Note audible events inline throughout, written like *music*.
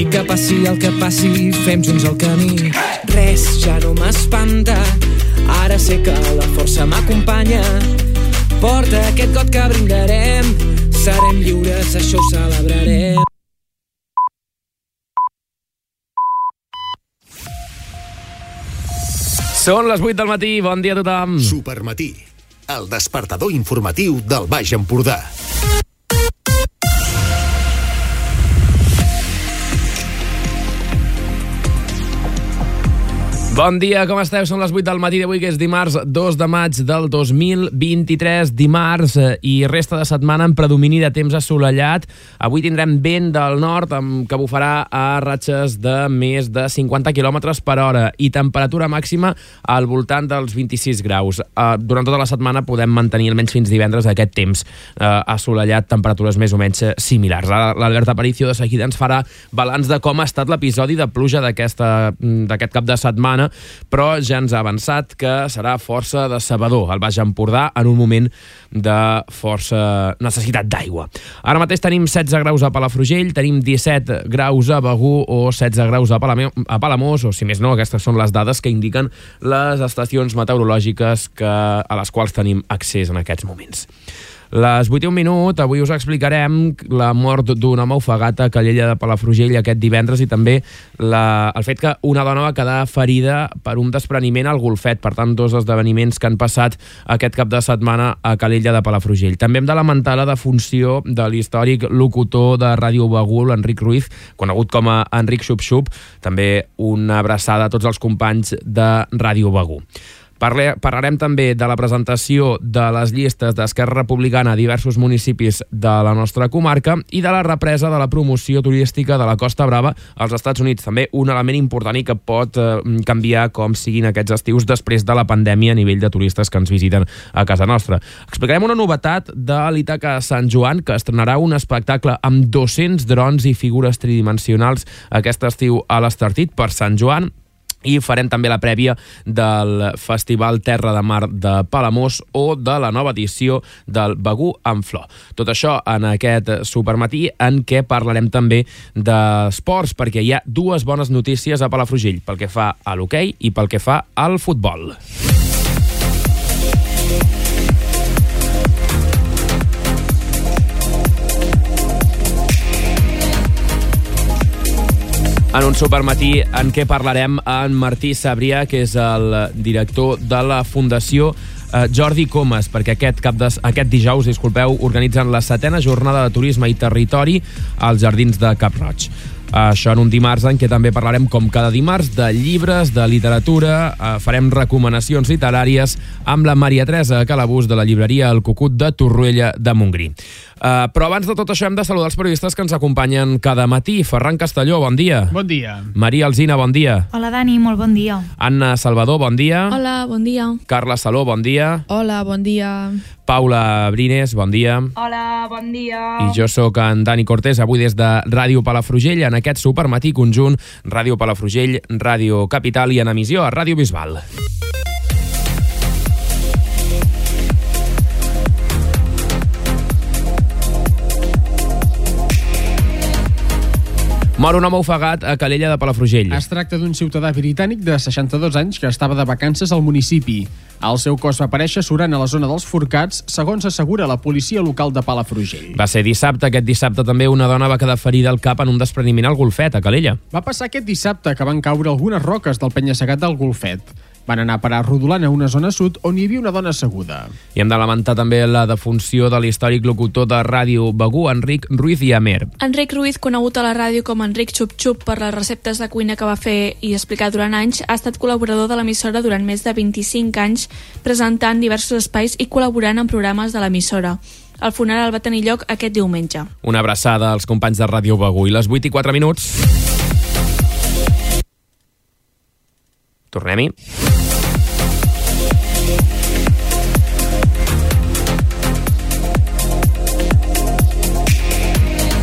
I que passi el que passi, fem junts el camí. Res ja no m'espanta, ara sé que la força m'acompanya. Porta aquest got que brindarem, serem lliures, això ho celebrarem. Són les 8 del matí, bon dia a tothom. Supermatí, el despertador informatiu del Baix Empordà. Bon dia, com esteu? Són les 8 del matí d'avui, que és dimarts 2 de maig del 2023, dimarts eh, i resta de setmana en predomini de temps assolellat. Avui tindrem vent del nord amb, que bufarà a ratxes de més de 50 km per hora i temperatura màxima al voltant dels 26 graus. Uh, durant tota la setmana podem mantenir almenys fins divendres aquest temps uh, assolellat, temperatures més o menys similars. Ara l'Albert Aparicio de seguida ens farà balanç de com ha estat l'episodi de pluja d'aquest cap de setmana però ja ens ha avançat que serà força decebedor el Baix Empordà en un moment de força necessitat d'aigua. Ara mateix tenim 16 graus a Palafrugell, tenim 17 graus a Begú o 16 graus a, Palame a Palamós, o si més no, aquestes són les dades que indiquen les estacions meteorològiques que, a les quals tenim accés en aquests moments. Les 8 i un minut, avui us explicarem la mort d'un home ofegat a Calella de Palafrugell aquest divendres i també la, el fet que una dona va quedar ferida per un despreniment al golfet. Per tant, dos esdeveniments que han passat aquest cap de setmana a Calella de Palafrugell. També hem de lamentar la defunció de l'històric locutor de Ràdio Bagul, Enric Ruiz, conegut com a Enric Xup-Xup. També una abraçada a tots els companys de Ràdio Bagú. Parle, parlarem també de la presentació de les llistes d'Esquerra Republicana a diversos municipis de la nostra comarca i de la represa de la promoció turística de la Costa Brava als Estats Units. També un element important i que pot eh, canviar com siguin aquests estius després de la pandèmia a nivell de turistes que ens visiten a casa nostra. Explicarem una novetat de l'Itaca Sant Joan que estrenarà un espectacle amb 200 drons i figures tridimensionals aquest estiu a l'Estartit per Sant Joan i farem també la prèvia del Festival Terra de Mar de Palamós o de la nova edició del Begú en Flor. Tot això en aquest supermatí en què parlarem també d'esports, perquè hi ha dues bones notícies a Palafrugell, pel que fa a l'hoquei i pel que fa al futbol. En un supermatí en què parlarem amb Martí Sabrià, que és el director de la Fundació eh, Jordi Comas, perquè aquest, cap de, aquest dijous, disculpeu, organitzen la setena jornada de turisme i territori als Jardins de Cap Roig. Això en un dimarts en què també parlarem, com cada dimarts, de llibres, de literatura, eh, farem recomanacions literàries amb la Maria Teresa Calabús de la llibreria El Cucut de Torroella de Montgrí. Uh, però abans de tot això hem de saludar els periodistes que ens acompanyen cada matí. Ferran Castelló, bon dia. Bon dia. Maria Alzina, bon dia. Hola, Dani, molt bon dia. Anna Salvador, bon dia. Hola, bon dia. Carla Saló, bon dia. Hola, bon dia. Paula Brines, bon dia. Hola, bon dia. I jo sóc en Dani Cortés, avui des de Ràdio Palafrugell, en aquest supermatí conjunt Ràdio Palafrugell, Ràdio Capital i en emissió a Ràdio Bisbal. Mor un home ofegat a Calella de Palafrugell. Es tracta d'un ciutadà britànic de 62 anys que estava de vacances al municipi. El seu cos va aparèixer surant a la zona dels Forcats, segons assegura la policia local de Palafrugell. Va ser dissabte. Aquest dissabte també una dona va quedar ferida al cap en un despreniment al golfet, a Calella. Va passar aquest dissabte que van caure algunes roques del penya-segat del golfet. Van anar a parar rodolant a una zona sud on hi havia una dona asseguda. I hem de lamentar també la defunció de l'històric locutor de ràdio Begú, Enric Ruiz i Amer. Enric Ruiz, conegut a la ràdio com Enric Xup Xup per les receptes de cuina que va fer i explicar durant anys, ha estat col·laborador de l'emissora durant més de 25 anys, presentant diversos espais i col·laborant en programes de l'emissora. El funeral va tenir lloc aquest diumenge. Una abraçada als companys de Ràdio Begú. I les 8 i 4 minuts... Tornem-hi.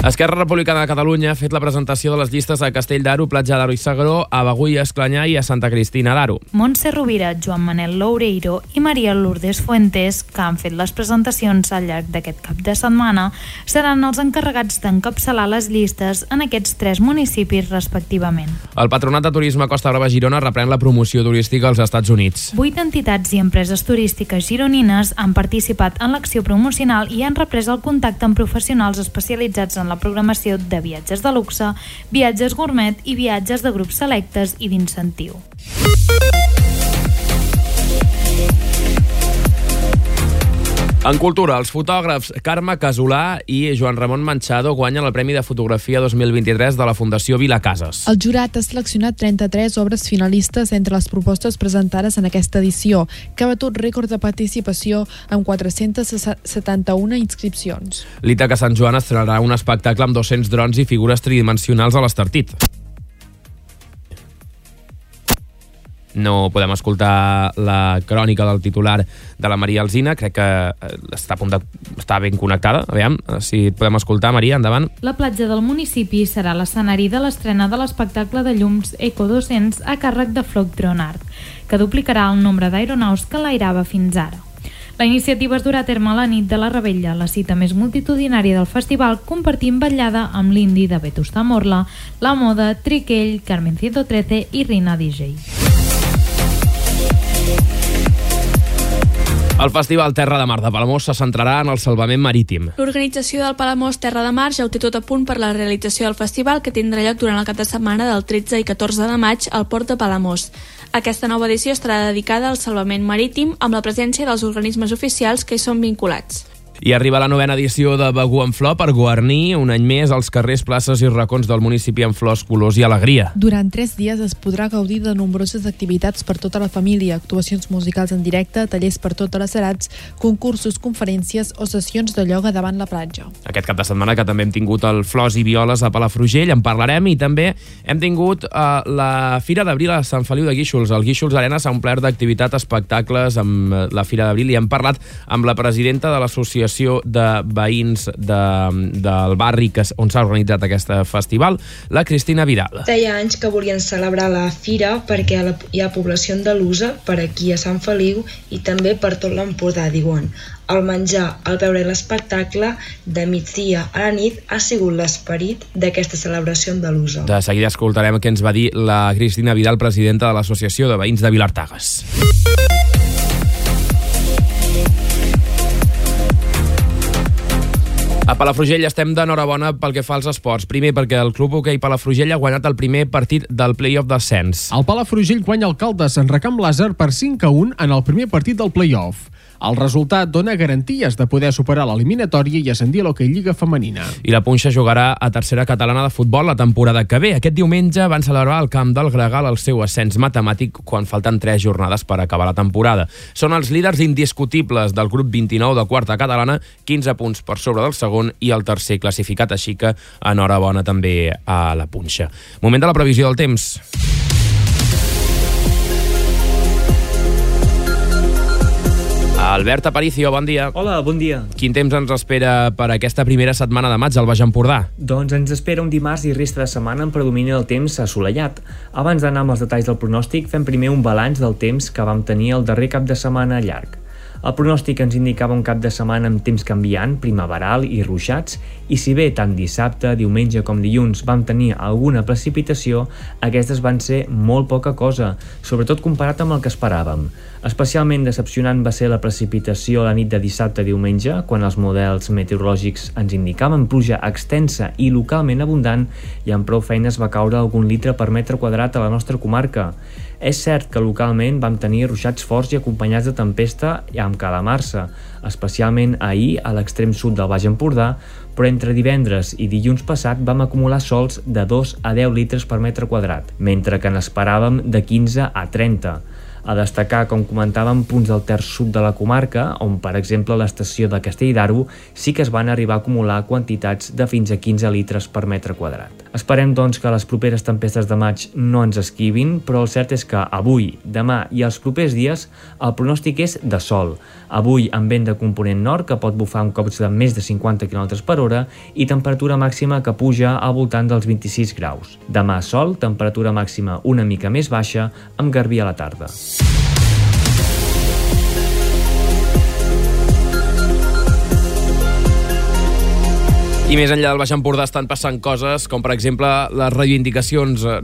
Esquerra Republicana de Catalunya ha fet la presentació de les llistes a Castell d'Aro, Platja d'Aro i Sagró, a Bagui, Esclanyà i a Santa Cristina d'Aro. Montse Rovira, Joan Manel Loureiro i Maria Lourdes Fuentes, que han fet les presentacions al llarg d'aquest cap de setmana, seran els encarregats d'encapçalar les llistes en aquests tres municipis respectivament. El Patronat de Turisme Costa Brava Girona reprèn la promoció turística als Estats Units. Vuit entitats i empreses turístiques gironines han participat en l'acció promocional i han reprès el contacte amb professionals especialitzats en la programació de viatges de luxe, viatges gourmet i viatges de grups selectes i d'incentiu. En cultura, els fotògrafs Carme Casolà i Joan Ramon Manchado guanyen el Premi de Fotografia 2023 de la Fundació Vila Cases. El jurat ha seleccionat 33 obres finalistes entre les propostes presentades en aquesta edició, que ha batut rècord de participació amb 471 inscripcions. L'Ítaca Sant Joan estrenarà un espectacle amb 200 drons i figures tridimensionals a l'Estartit. No podem escoltar la crònica del titular de la Maria Alzina, crec que eh, està a punt de... està ben connectada, aviam, eh, si podem escoltar, Maria, endavant. La platja del municipi serà l'escenari de l'estrena de l'espectacle de llums Eco 200 a càrrec de Floc Dronart, que duplicarà el nombre d'aeronaus que l'airava fins ara. La iniciativa es durà a terme a la nit de la Rebella, la cita més multitudinària del festival, compartint vetllada amb l'indi de Vetusta Morla, La Moda, Triquell, Carmen 113 i Rina DJ. El Festival Terra de Mar de Palamós se centrarà en el salvament marítim. L'organització del Palamós Terra de Mar ja ho té tot a punt per la realització del festival que tindrà lloc durant el cap de setmana del 13 i 14 de maig al port de Palamós. Aquesta nova edició estarà dedicada al salvament marítim amb la presència dels organismes oficials que hi són vinculats. I arriba la novena edició de Begú en Flor per guarnir un any més els carrers, places i racons del municipi amb flors, colors i alegria. Durant tres dies es podrà gaudir de nombroses activitats per tota la família, actuacions musicals en directe, tallers per totes les edats, concursos, conferències o sessions de ioga davant la platja. Aquest cap de setmana que també hem tingut el Flors i Violes a Palafrugell, en parlarem, i també hem tingut uh, la Fira d'Abril a Sant Feliu de Guíxols. El Guíxols Arena s'ha omplert d'activitat, espectacles amb eh, la Fira d'Abril i hem parlat amb la presidenta de l'associació de veïns de, del barri que, on s'ha organitzat aquest festival, la Cristina Vidal. Feia anys que volien celebrar la fira perquè hi ha població andalusa per aquí a Sant Feliu i també per tot l'Empordà, diuen. El menjar, el veure l'espectacle de migdia a la nit ha sigut l'esperit d'aquesta celebració andalusa. De seguida escoltarem què ens va dir la Cristina Vidal, presidenta de l'Associació de Veïns de Vilartagas. A Palafrugell estem d'enhorabona pel que fa als esports. Primer perquè el Club Hoquei Palafrugell ha guanyat el primer partit del play-off d'ascens. El Palafrugell guanya el Caldes en recamp làser per 5 a 1 en el primer partit del play-off. El resultat dona garanties de poder superar l'eliminatòria i ascendir a l'Hockey Lliga Femenina. I la Punxa jugarà a tercera catalana de futbol la temporada que ve. Aquest diumenge van celebrar al camp del Gregal el seu ascens matemàtic quan falten tres jornades per acabar la temporada. Són els líders indiscutibles del grup 29 de quarta catalana, 15 punts per sobre del segon i el tercer classificat, així que enhorabona també a la Punxa. Moment de la previsió del temps. Albert Aparicio, bon dia. Hola, bon dia. Quin temps ens espera per aquesta primera setmana de maig al Baix Empordà? Doncs ens espera un dimarts i resta de setmana en predomini del temps assolellat. Abans d'anar amb els detalls del pronòstic, fem primer un balanç del temps que vam tenir el darrer cap de setmana llarg. El pronòstic ens indicava un cap de setmana amb temps canviant, primaveral i ruixats, i si bé tant dissabte, diumenge com dilluns vam tenir alguna precipitació, aquestes van ser molt poca cosa, sobretot comparat amb el que esperàvem. Especialment decepcionant va ser la precipitació la nit de dissabte a diumenge, quan els models meteorològics ens indicaven pluja extensa i localment abundant i amb prou feines va caure algun litre per metre quadrat a la nostra comarca. És cert que localment vam tenir ruixats forts i acompanyats de tempesta amb calamarsa, especialment ahir a l'extrem sud del Baix Empordà, però entre divendres i dilluns passat vam acumular sols de 2 a 10 litres per metre quadrat, mentre que n'esperàvem de 15 a 30. A destacar, com comentàvem, punts del terç sud de la comarca, on, per exemple, l'estació de Castell d'Aro sí que es van arribar a acumular quantitats de fins a 15 litres per metre quadrat. Esperem, doncs, que les properes tempestes de maig no ens esquivin, però el cert és que avui, demà i els propers dies el pronòstic és de sol. Avui amb vent de component nord que pot bufar amb cops de més de 50 km per hora i temperatura màxima que puja al voltant dels 26 graus. Demà sol, temperatura màxima una mica més baixa, amb garbí a la tarda. I més enllà del Baix Empordà estan passant coses, com per exemple les reivindicacions, eh,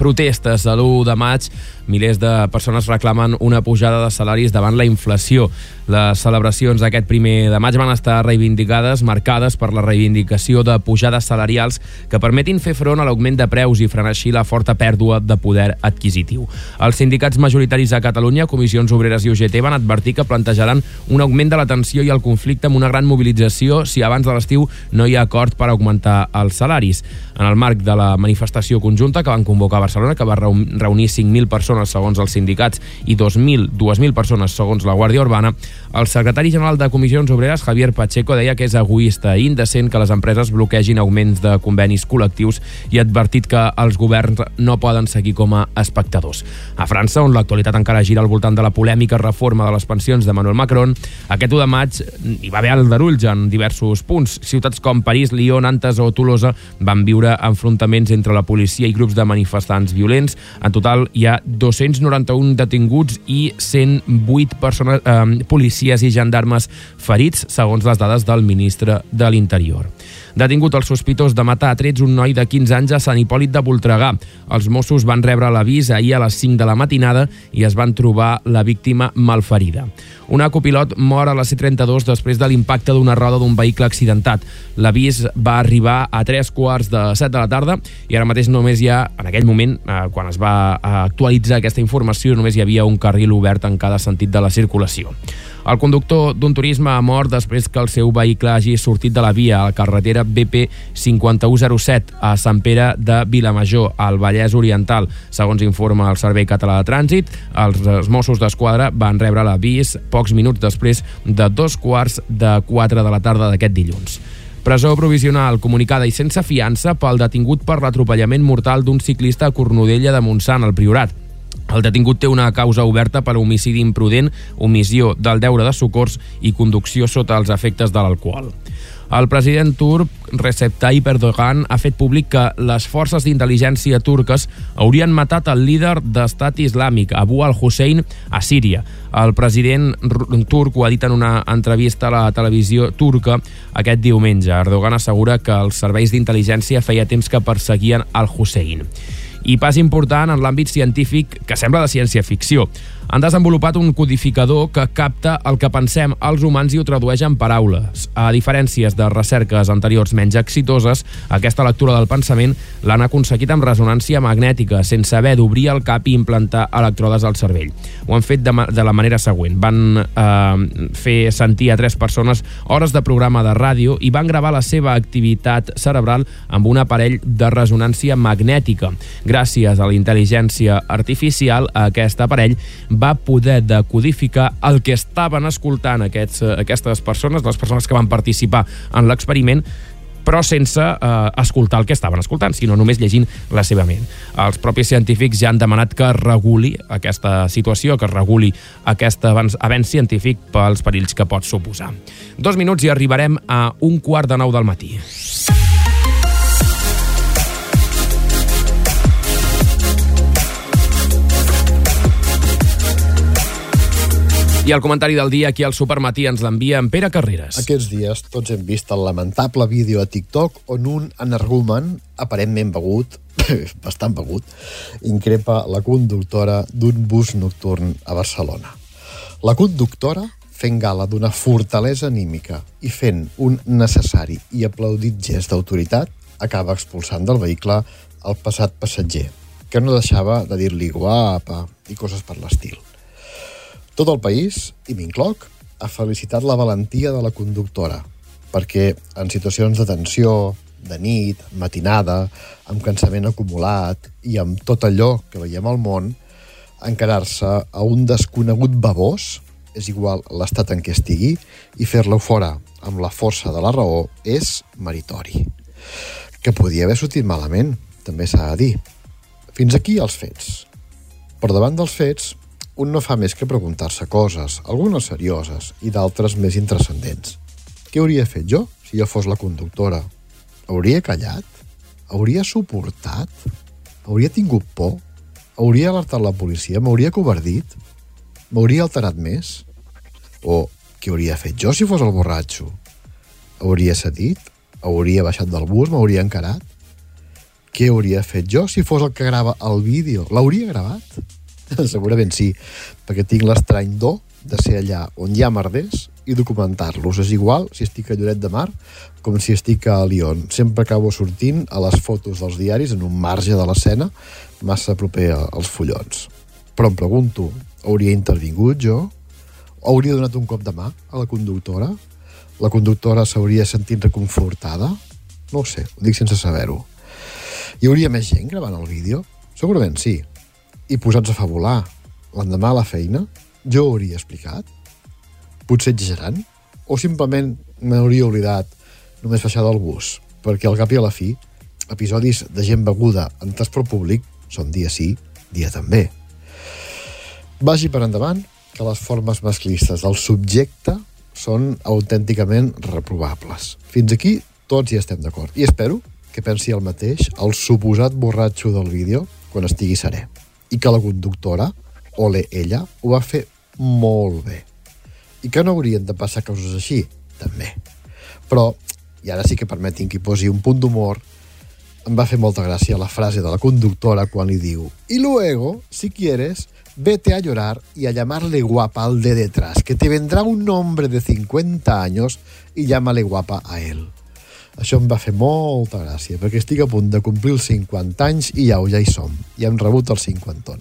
protestes de l'1 de maig. Milers de persones reclamen una pujada de salaris davant la inflació. Les celebracions d'aquest primer de maig van estar reivindicades, marcades per la reivindicació de pujades salarials que permetin fer front a l'augment de preus i frenar així la forta pèrdua de poder adquisitiu. Els sindicats majoritaris a Catalunya, Comissions Obreres i UGT, van advertir que plantejaran un augment de la tensió i el conflicte amb una gran mobilització si abans de l'estiu no hi acord per augmentar els salaris. En el marc de la manifestació conjunta que van convocar a Barcelona, que va reunir 5.000 persones segons els sindicats i 2.000 2.000 persones segons la Guàrdia Urbana, el secretari general de Comissions Obreres, Javier Pacheco, deia que és egoista i indecent que les empreses bloquegin augments de convenis col·lectius i ha advertit que els governs no poden seguir com a espectadors. A França, on l'actualitat encara gira al voltant de la polèmica reforma de les pensions d'Emmanuel Macron, aquest 1 de maig hi va haver aldarulls en diversos punts. Ciutats com París, Lyon, Nantes o Tolosa van viure enfrontaments entre la policia i grups de manifestants violents. En total hi ha 291 detinguts i 108 persones, eh, policies i gendarmes ferits, segons les dades del ministre de l'Interior. Detingut el sospitós de matar a trets un noi de 15 anys a Sant Hipòlit de Voltregà. Els Mossos van rebre l'avís ahir a les 5 de la matinada i es van trobar la víctima malferida. Una copilot mor a la C-32 després de l'impacte d'una roda d'un vehicle accidentat. L'avís va arribar a 3 quarts de 7 de la tarda i ara mateix només hi ha, en aquell moment, eh, quan es va actualitzar aquesta informació, només hi havia un carril obert en cada sentit de la circulació. El conductor d'un turisme ha mort després que el seu vehicle hagi sortit de la via a la carretera BP 5107 a Sant Pere de Vilamajor, al Vallès Oriental. Segons informa el Servei Català de Trànsit, els Mossos d'Esquadra van rebre l'avís pocs minuts després de dos quarts de quatre de la tarda d'aquest dilluns. Presó provisional comunicada i sense fiança pel detingut per l'atropellament mortal d'un ciclista a Cornudella de Montsant, al Priorat. El detingut té una causa oberta per homicidi imprudent, omissió del deure de socors i conducció sota els efectes de l'alcohol. El president turc Recep Tayyip Erdogan ha fet públic que les forces d'intel·ligència turques haurien matat el líder d'estat islàmic, Abu al-Hussein, a Síria. El president turc ho ha dit en una entrevista a la televisió turca aquest diumenge. Erdogan assegura que els serveis d'intel·ligència feia temps que perseguien al-Hussein i pas important en l'àmbit científic que sembla de ciència-ficció. Han desenvolupat un codificador que capta el que pensem els humans i ho tradueix en paraules. A diferències de recerques anteriors menys exitoses, aquesta lectura del pensament l'han aconseguit amb resonància magnètica, sense haver d'obrir el cap i implantar electrodes al cervell. Ho han fet de, de la manera següent. Van eh, fer sentir a tres persones hores de programa de ràdio i van gravar la seva activitat cerebral amb un aparell de resonància magnètica. Gràcies a la intel·ligència artificial, aquest aparell va poder decodificar el que estaven escoltant aquests, aquestes persones, les persones que van participar en l'experiment, però sense eh, escoltar el que estaven escoltant, sinó només llegint la seva ment. Els propis científics ja han demanat que reguli aquesta situació, que reguli aquest avenç científic pels perills que pot suposar. Dos minuts i arribarem a un quart de nou del matí. I el comentari del dia aquí al Supermatí ens l'envia en Pere Carreras. Aquests dies tots hem vist el lamentable vídeo a TikTok on un energumen, aparentment begut, *laughs* bastant begut, increpa la conductora d'un bus nocturn a Barcelona. La conductora, fent gala d'una fortalesa anímica i fent un necessari i aplaudit gest d'autoritat, acaba expulsant del vehicle el passat passatger, que no deixava de dir-li guapa i coses per l'estil. Tot el país, i m'incloc, ha felicitat la valentia de la conductora, perquè en situacions de tensió, de nit, matinada, amb cansament acumulat i amb tot allò que veiem al món, encarar-se a un desconegut babós, és igual l'estat en què estigui, i fer-lo fora amb la força de la raó és meritori. que podia haver sortit malament, també s'ha de dir. Fins aquí els fets. Per davant dels fets, un no fa més que preguntar-se coses, algunes serioses i d'altres més intrascendents. Què hauria fet jo si jo fos la conductora? Hauria callat? Hauria suportat? Hauria tingut por? Hauria alertat la policia? M'hauria covardit? M'hauria alterat més? O què hauria fet jo si fos el borratxo? Hauria cedit? Hauria baixat del bus? M'hauria encarat? Què hauria fet jo si fos el que grava el vídeo? L'hauria gravat? *laughs* Segurament sí, perquè tinc l'estrany do de ser allà on hi ha merders i documentar-los. És igual si estic a Lloret de Mar com si estic a Lyon. Sempre acabo sortint a les fotos dels diaris en un marge de l'escena massa proper als follons. Però em pregunto, hauria intervingut jo? Hauria donat un cop de mà a la conductora? La conductora s'hauria sentit reconfortada? No ho sé, ho dic sense saber-ho. Hi hauria més gent gravant el vídeo? Segurament sí. I posats a fabular l'endemà a la feina, jo ho hauria explicat? Potser exagerant? O simplement m'hauria oblidat només baixar del bus? Perquè al cap i a la fi, episodis de gent beguda en transport públic són dia sí, dia també. Vagi per endavant que les formes masclistes del subjecte són autènticament reprovables. Fins aquí tots hi estem d'acord. I espero que pensi el mateix el suposat borratxo del vídeo quan estigui serè. I que la conductora, ole ella, ho va fer molt bé. I que no haurien de passar coses així, també. Però, i ara sí que permetin que hi posi un punt d'humor, em va fer molta gràcia la frase de la conductora quan li diu «Y luego, si quieres, vete a llorar y a llamarle guapa al de detrás, que te vendrá un hombre de 50 años y llámale guapa a él». Això em va fer molta gràcia, perquè estic a punt de complir els 50 anys i ja, ja hi som. Ja hem rebut els 50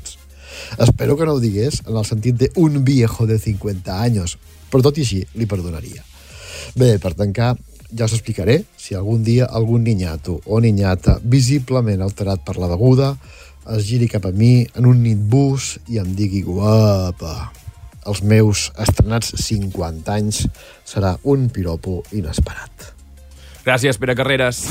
Espero que no ho digués en el sentit de un viejo de 50 anys, però tot i així li perdonaria. Bé, per tancar, ja us explicaré si algun dia algun ninyato o ninyata visiblement alterat per la beguda es giri cap a mi en un nit bus i em digui guapa. Els meus estrenats 50 anys serà un piropo inesperat. Gràcies, Pere Carreras.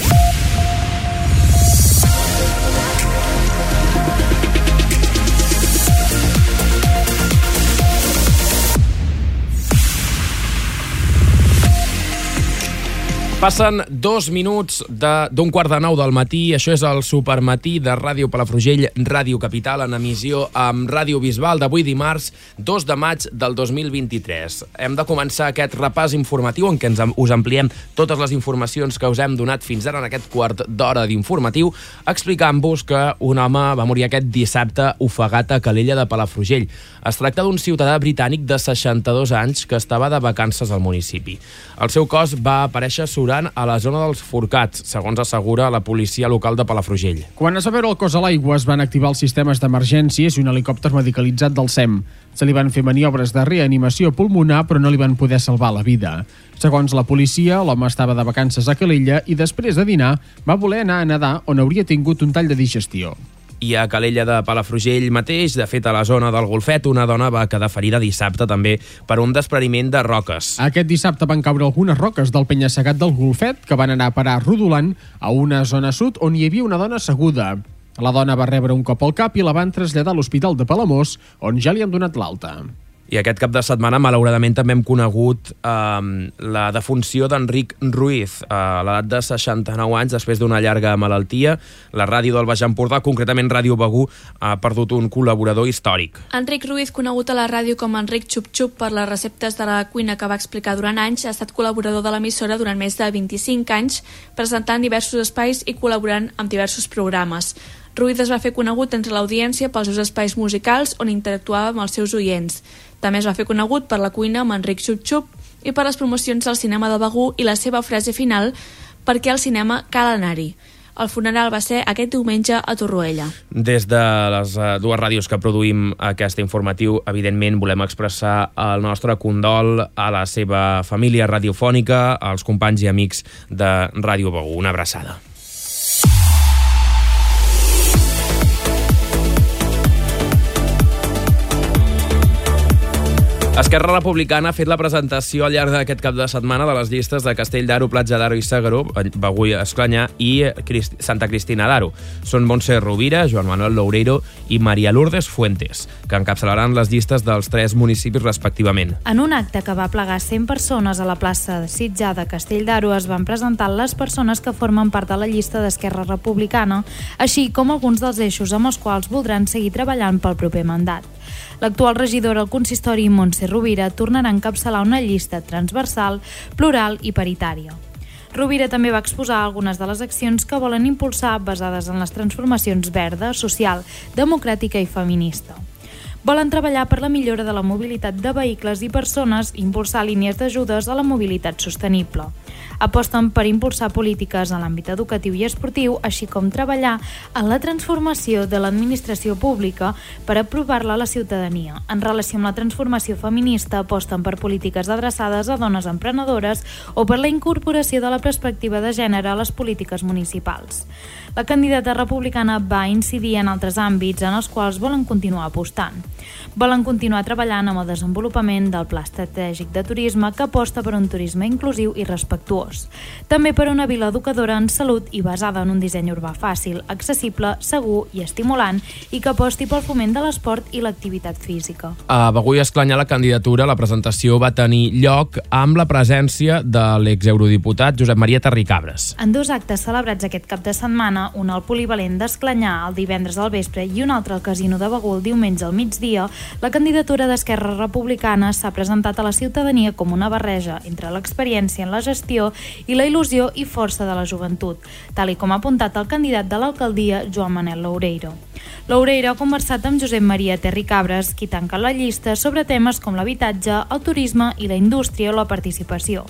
Passen dos minuts d'un quart de nou del matí. Això és el supermatí de Ràdio Palafrugell, Ràdio Capital, en emissió amb Ràdio Bisbal d'avui dimarts, 2 de maig del 2023. Hem de començar aquest repàs informatiu en què ens, us ampliem totes les informacions que us hem donat fins ara en aquest quart d'hora d'informatiu, explicant-vos que un home va morir aquest dissabte ofegat a Calella de Palafrugell. Es tracta d'un ciutadà britànic de 62 anys que estava de vacances al municipi. El seu cos va aparèixer surant a la zona dels Forcats, segons assegura la policia local de Palafrugell. Quan es va veure el cos a l'aigua, es van activar els sistemes d'emergències i un helicòpter medicalitzat del SEM. Se li van fer maniobres de reanimació pulmonar, però no li van poder salvar la vida. Segons la policia, l'home estava de vacances a Calella i després de dinar va voler anar a nedar on hauria tingut un tall de digestió i a Calella de Palafrugell mateix, de fet a la zona del Golfet, una dona va quedar ferida dissabte també per un despreniment de roques. Aquest dissabte van caure algunes roques del penya-segat del Golfet que van anar a parar rodolant a una zona sud on hi havia una dona asseguda. La dona va rebre un cop al cap i la van traslladar a l'Hospital de Palamós, on ja li han donat l'alta. I aquest cap de setmana, malauradament, també hem conegut eh, la defunció d'Enric Ruiz, a l'edat de 69 anys, després d'una llarga malaltia. La ràdio del Baix Empordà, concretament Ràdio Begú, ha perdut un col·laborador històric. Enric Ruiz, conegut a la ràdio com Enric Xup Xup per les receptes de la cuina que va explicar durant anys, ha estat col·laborador de l'emissora durant més de 25 anys, presentant diversos espais i col·laborant amb diversos programes. Ruiz es va fer conegut entre l'audiència pels seus espais musicals on interactuava amb els seus oients. També es va fer conegut per la cuina amb Enric Xup-Xup i per les promocions del cinema de Begú i la seva frase final perquè al cinema cal anar-hi. El funeral va ser aquest diumenge a Torroella. Des de les uh, dues ràdios que produïm aquest informatiu, evidentment volem expressar el nostre condol a la seva família radiofònica, als companys i amics de Ràdio Begú. Una abraçada. Esquerra Republicana ha fet la presentació al llarg d'aquest cap de setmana de les llistes de Castell d'Aro, Platja d'Aro i Segaró, Begui Esclanyà i Crist Santa Cristina d'Aro. Són Montse Rovira, Joan Manuel Loureiro i Maria Lourdes Fuentes, que encapçalaran les llistes dels tres municipis respectivament. En un acte que va plegar 100 persones a la plaça de Sitjà de Castell d'Aro es van presentar les persones que formen part de la llista d'Esquerra Republicana, així com alguns dels eixos amb els quals voldran seguir treballant pel proper mandat. L'actual regidora al consistori, Montse Rovira, tornarà a encapçalar una llista transversal, plural i paritària. Rovira també va exposar algunes de les accions que volen impulsar basades en les transformacions verda, social, democràtica i feminista. Volen treballar per la millora de la mobilitat de vehicles i persones i impulsar línies d'ajudes a la mobilitat sostenible aposten per impulsar polítiques en l'àmbit educatiu i esportiu, així com treballar en la transformació de l'administració pública per aprovar-la a la ciutadania. En relació amb la transformació feminista, aposten per polítiques adreçades a dones emprenedores o per la incorporació de la perspectiva de gènere a les polítiques municipals. La candidata republicana va incidir en altres àmbits en els quals volen continuar apostant. Volen continuar treballant amb el desenvolupament del Pla Estratègic de Turisme que aposta per un turisme inclusiu i respectuós. També per una vila educadora en salut i basada en un disseny urbà fàcil, accessible, segur i estimulant i que aposti pel foment de l'esport i l'activitat física. A Begui Esclanyà la candidatura, la presentació va tenir lloc amb la presència de l'exeurodiputat Josep Maria Terricabres. En dos actes celebrats aquest cap de setmana, un al polivalent d'Esclanyà el divendres al vespre i un altre al casino de Begú el diumenge al migdia, la candidatura d'Esquerra Republicana s'ha presentat a la ciutadania com una barreja entre l'experiència en la gestió i la il·lusió i força de la joventut, tal i com ha apuntat el candidat de l'alcaldia, Joan Manel Loureiro. Loureiro ha conversat amb Josep Maria Terri Cabres, qui tanca la llista sobre temes com l'habitatge, el turisme i la indústria o la participació.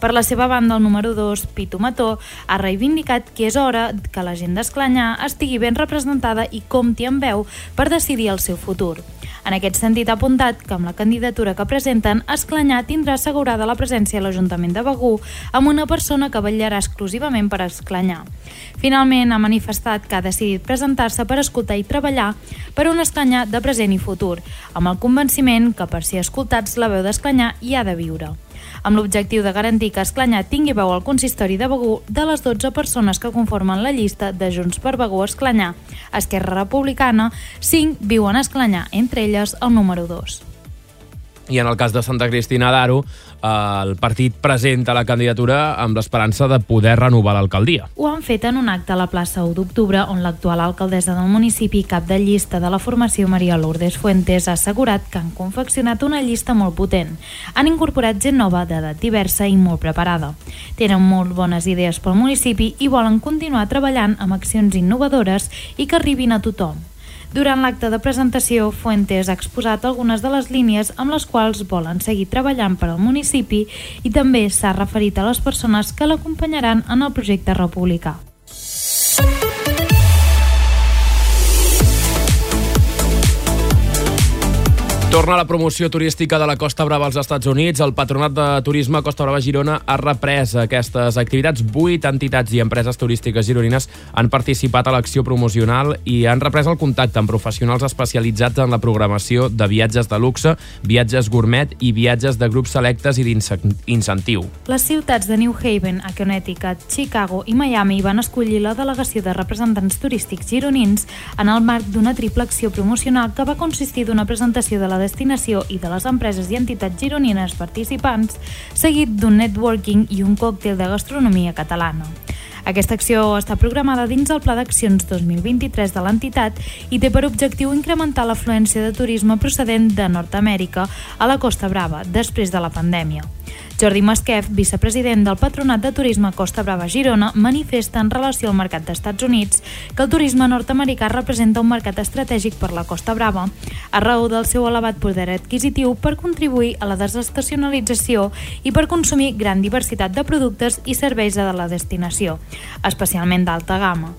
Per la seva banda, el número 2, Pitu Mató, ha reivindicat que és hora que la gent d'Esclanyà estigui ben representada i compti amb veu per decidir el seu futur. En aquest sentit, ha apuntat que amb la candidatura que presenten, Esclanyà tindrà assegurada la presència a l'Ajuntament de Begú amb una persona que vetllarà exclusivament per Esclanyà. Finalment, ha manifestat que ha decidit presentar-se per escoltar i treballar per un Esclanyà de present i futur, amb el convenciment que per ser escoltats la veu d'Esclanyà hi ha de viure amb l'objectiu de garantir que Esclanyà tingui veu al consistori de Begú de les 12 persones que conformen la llista de Junts per Begú Esclanyà, Esquerra Republicana, 5 viuen a Esclanyà, entre elles el número 2. I en el cas de Santa Cristina d'Aro, el partit presenta la candidatura amb l'esperança de poder renovar l'alcaldia. Ho han fet en un acte a la plaça 1 d'octubre on l'actual alcaldessa del municipi cap de llista de la formació Maria Lourdes Fuentes ha assegurat que han confeccionat una llista molt potent. Han incorporat gent nova d'edat diversa i molt preparada. Tenen molt bones idees pel municipi i volen continuar treballant amb accions innovadores i que arribin a tothom. Durant l'acte de presentació, Fuentes ha exposat algunes de les línies amb les quals volen seguir treballant per al municipi i també s'ha referit a les persones que l'acompanyaran en el projecte republicà. Torna la promoció turística de la Costa Brava als Estats Units. El Patronat de Turisme Costa Brava Girona ha reprès aquestes activitats. Vuit entitats i empreses turístiques gironines han participat a l'acció promocional i han reprès el contacte amb professionals especialitzats en la programació de viatges de luxe, viatges gourmet i viatges de grups selectes i d'incentiu. Les ciutats de New Haven, a Connecticut, Chicago i Miami van escollir la delegació de representants turístics gironins en el marc d'una triple acció promocional que va consistir d'una presentació de la destinació i de les empreses i entitats gironines participants, seguit d'un networking i un còctel de gastronomia catalana. Aquesta acció està programada dins el Pla d'Accions 2023 de l'entitat i té per objectiu incrementar l'afluència de turisme procedent de Nord-Amèrica a la Costa Brava després de la pandèmia. Jordi Masquef, vicepresident del Patronat de Turisme Costa Brava Girona, manifesta en relació al mercat d'Estats Units que el turisme nord-americà representa un mercat estratègic per la Costa Brava, a raó del seu elevat poder adquisitiu per contribuir a la desestacionalització i per consumir gran diversitat de productes i serveis de la destinació, especialment d'alta gamma.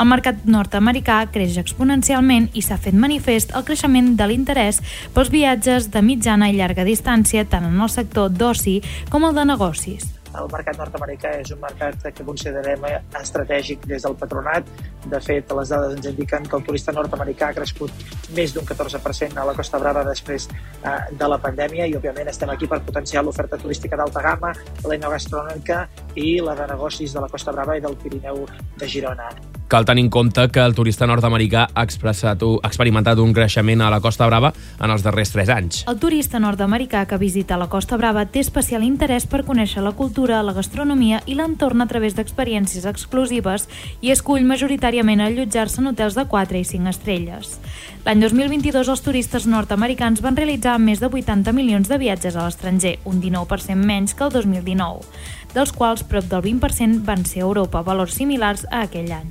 El mercat nord-americà creix exponencialment i s'ha fet manifest el creixement de l'interès pels viatges de mitjana i llarga distància tant en el sector d'oci com el de negocis. el mercat nord-americà és un mercat que considerem estratègic des del patronat. De fet, les dades ens indiquen que el turista nord-americà ha crescut més d'un 14% a la Costa Brava després eh, de la pandèmia i, òbviament, estem aquí per potenciar l'oferta turística d'alta gamma, la gastronòmica i la de negocis de la Costa Brava i del Pirineu de Girona. Cal tenir en compte que el turista nord-americà ha, expressat, ha experimentat un creixement a la Costa Brava en els darrers 3 anys. El turista nord-americà que visita la Costa Brava té especial interès per conèixer la cultura, la gastronomia i l'entorn a través d'experiències exclusives i escull majoritàriament allotjar-se en hotels de 4 i 5 estrelles. L'any 2022 els turistes nord-americans van realitzar més de 80 milions de viatges a l'estranger, un 19% menys que el 2019, dels quals prop del 20% van ser a Europa, valors similars a aquell any.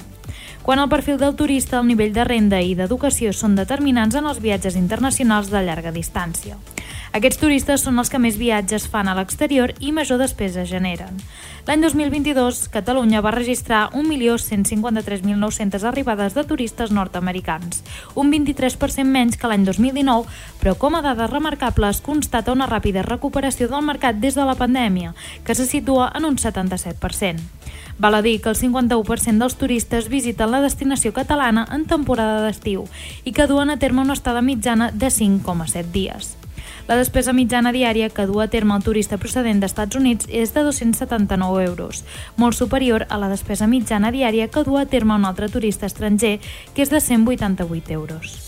Quan el perfil del turista, el nivell de renda i d'educació són determinants en els viatges internacionals de llarga distància. Aquests turistes són els que més viatges fan a l'exterior i major despesa generen. L'any 2022, Catalunya va registrar 1.153.900 arribades de turistes nord-americans, un 23% menys que l'any 2019, però com a dada remarcable es constata una ràpida recuperació del mercat des de la pandèmia, que se situa en un 77%. Val a dir que el 51% dels turistes visiten la destinació catalana en temporada d'estiu i que duen a terme una estada mitjana de 5,7 dies. La despesa mitjana diària que du a terme el turista procedent d'Estats Units és de 279 euros, molt superior a la despesa mitjana diària que du a terme un altre turista estranger, que és de 188 euros.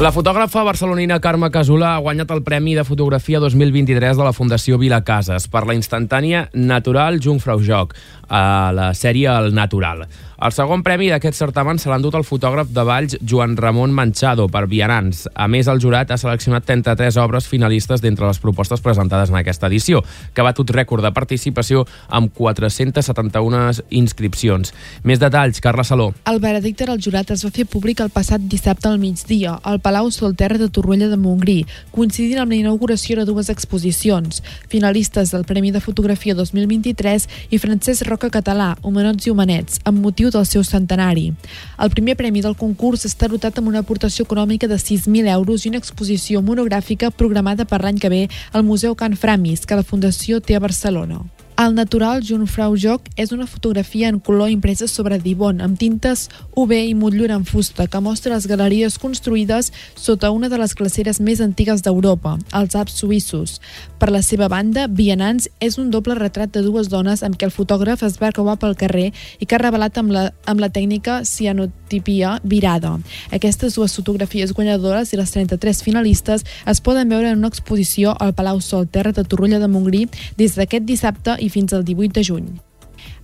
La fotògrafa barcelonina Carme Casolà ha guanyat el Premi de Fotografia 2023 de la Fundació Vila Casas per la instantània Natural Jungfrau Joc, a la sèrie El Natural. El segon premi d'aquest certamen se l'ha endut el fotògraf de Valls Joan Ramon Manchado per Vianants. A més, el jurat ha seleccionat 33 obres finalistes d'entre les propostes presentades en aquesta edició, que ha batut rècord de participació amb 471 inscripcions. Més detalls, Carla Saló. El veredicte del jurat es va fer públic el passat dissabte al migdia al Palau Solterra de Torroella de Montgrí, coincidint amb la inauguració de dues exposicions, finalistes del Premi de Fotografia 2023 i Francesc Roca Català, Humanots i Humanets, amb motiu del seu centenari. El primer premi del concurs està dotat amb una aportació econòmica de 6.000 euros i una exposició monogràfica programada per l'any que ve al Museu Can Framis, que la Fundació té a Barcelona. El natural Junfrau Joc és una fotografia en color impresa sobre dibon amb tintes UV i motllura en fusta que mostra les galeries construïdes sota una de les glaceres més antigues d'Europa, els Alps suïssos. Per la seva banda, Vianants és un doble retrat de dues dones amb què el fotògraf es va creuar pel carrer i que ha revelat amb la, amb la tècnica cianotipia virada. Aquestes dues fotografies guanyadores i les 33 finalistes es poden veure en una exposició al Palau Sol Terra de Torroella de Montgrí des d'aquest dissabte i fins al 18 de juny.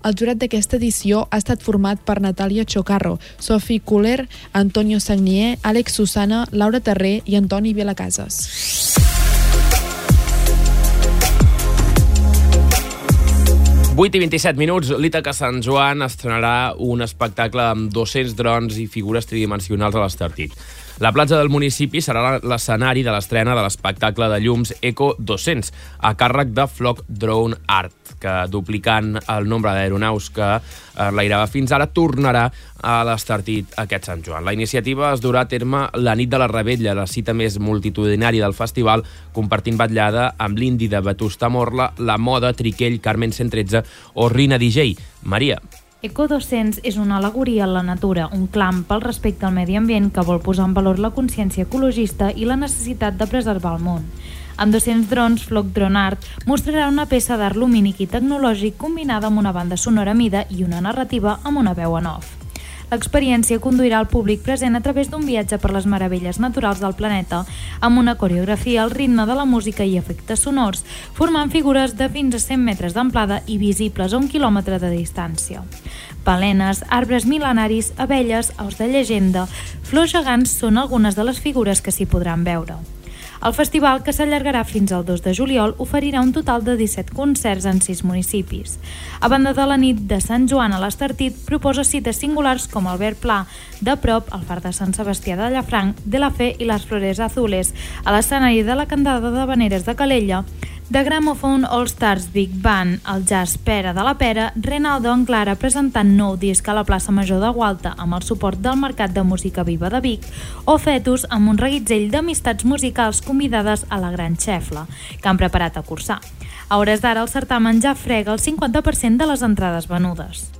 El jurat d'aquesta edició ha estat format per Natàlia Chocarro, Sophie Kuller, Antonio Sagnier, Àlex Susana, Laura Terré i Antoni Vilacases. 8 i 27 minuts, l'Ítaca Sant Joan estrenarà un espectacle amb 200 drons i figures tridimensionals a l'Estartit. La platja del municipi serà l'escenari de l'estrena de l'espectacle de llums Eco 200, a càrrec de Flock Drone Art, que duplicant el nombre d'aeronaus que eh, l'airava fins ara, tornarà a l'Estartit aquest Sant Joan. La iniciativa es durà a terme la nit de la Rebella, la cita més multitudinària del festival, compartint batllada amb l'indi de Vetusta Morla, la moda, Triquell, Carmen 113 o Rina DJ. Maria. Eco 200 és una alegoria a la natura, un clam pel respecte al medi ambient que vol posar en valor la consciència ecologista i la necessitat de preservar el món. Amb 200 drons, Flock Drone Art mostrarà una peça d'art lumínic i tecnològic combinada amb una banda sonora mida i una narrativa amb una veu en off. L'experiència conduirà el públic present a través d'un viatge per les meravelles naturals del planeta, amb una coreografia al ritme de la música i efectes sonors, formant figures de fins a 100 metres d'amplada i visibles a un quilòmetre de distància. Palenes, arbres mil·lenaris, abelles, aus de llegenda, flors gegants són algunes de les figures que s'hi podran veure. El festival, que s'allargarà fins al 2 de juliol, oferirà un total de 17 concerts en 6 municipis. A banda de la nit de Sant Joan a l'Estartit, proposa cites singulars com el Verd Pla, de prop al Far de Sant Sebastià de Llafranc, de la Fe i les Flores Azules, a l'escenari de la Candada de Veneres de Calella, De Gramophone All Stars Big Band, el jazz Pera de la Pera, Renaldo Anclara presentant nou disc a la plaça Major de Gualta amb el suport del Mercat de Música Viva de Vic o Fetus amb un reguitzell d'amistats musicals convidades a la Gran Xefla, que han preparat a cursar. A hores d'ara el certamen ja frega el 50% de les entrades venudes.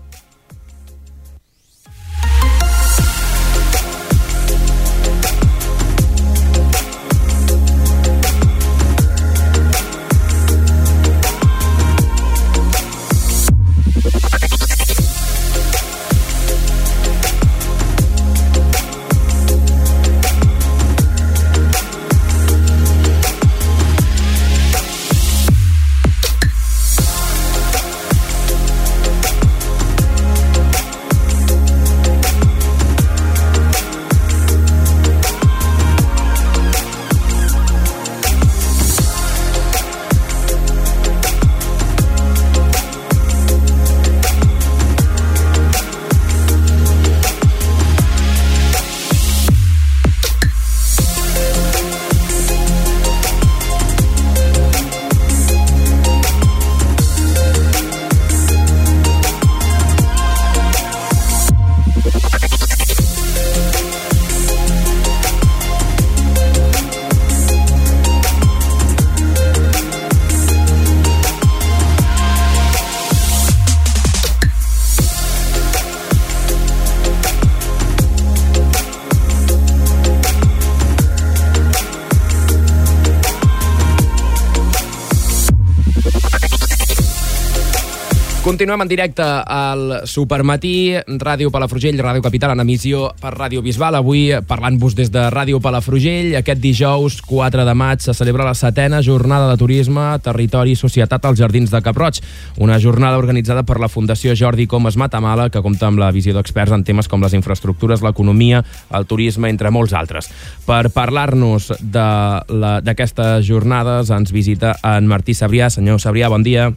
Continuem en directe al Supermatí, Ràdio Palafrugell, Ràdio Capital, en emissió per Ràdio Bisbal. Avui parlant-vos des de Ràdio Palafrugell. Aquest dijous, 4 de maig, se celebra la setena jornada de turisme, territori i societat als Jardins de Caproig. Una jornada organitzada per la Fundació Jordi Comas Matamala, que compta amb la visió d'experts en temes com les infraestructures, l'economia, el turisme, entre molts altres. Per parlar-nos d'aquestes jornades ens visita en Martí Sabrià. Senyor Sabrià, bon dia.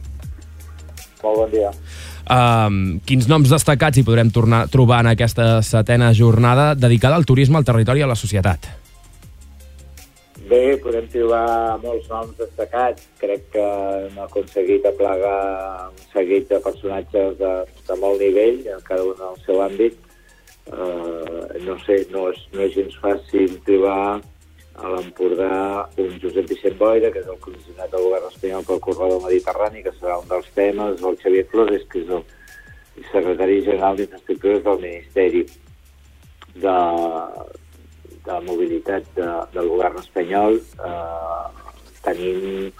Molt bon dia. Um, quins noms destacats hi podrem tornar, trobar en aquesta setena jornada dedicada al turisme, al territori i a la societat? Bé, podem trobar molts noms destacats. Crec que hem aconseguit aplegar un seguit de personatges de, de molt nivell, cada un al seu àmbit. Uh, no sé, no és, no és gens fàcil trobar a l'Empordà un Josep Vicent Boira, que és el comissionat del govern espanyol pel corredor mediterrani, que serà un dels temes, el Xavier Flores, que és el secretari general d'Infraestructures del Ministeri de, de Mobilitat de, del govern espanyol. Eh, tenim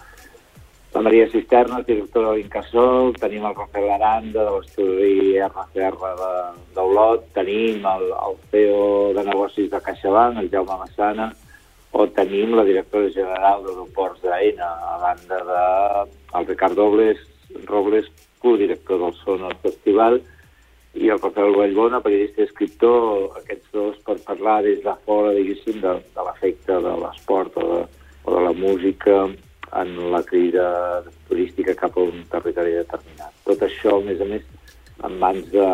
la Maria Cisterna, directora de l'Incasol, tenim el Rafael Aranda, de l'estudi RCR d'Olot, tenim el, el CEO de negocis de CaixaBank, el Jaume Massana, o tenim la directora general d'aeroports d'AENA, a banda de Ricard Robles, Robles codirector del Sono Festival, i el Rafael Vallbona, periodista i escriptor, aquests dos per parlar des de fora, diguéssim, de, de l'efecte de l'esport o, de, o de la música en la crida turística cap a un territori determinat. Tot això, a més a més, en mans de,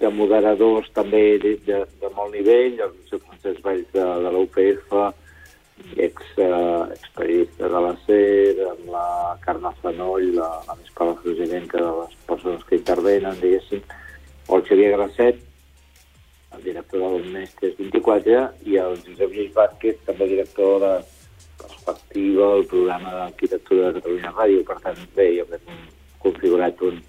de moderadors també de, de, de molt nivell, el Josep Francesc Valls de, de l'UPF, ex, eh, experiència de la SER, amb la Carme Fanoll, la, la més palafrugenenca de les persones que intervenen, diguéssim, o el Xavier Grasset, el director del Mestres 24, i el Josep Lluís Vázquez, també director de Perspectiva, el programa d'arquitectura de Catalunya Ràdio. Per tant, bé, jo crec configurat un,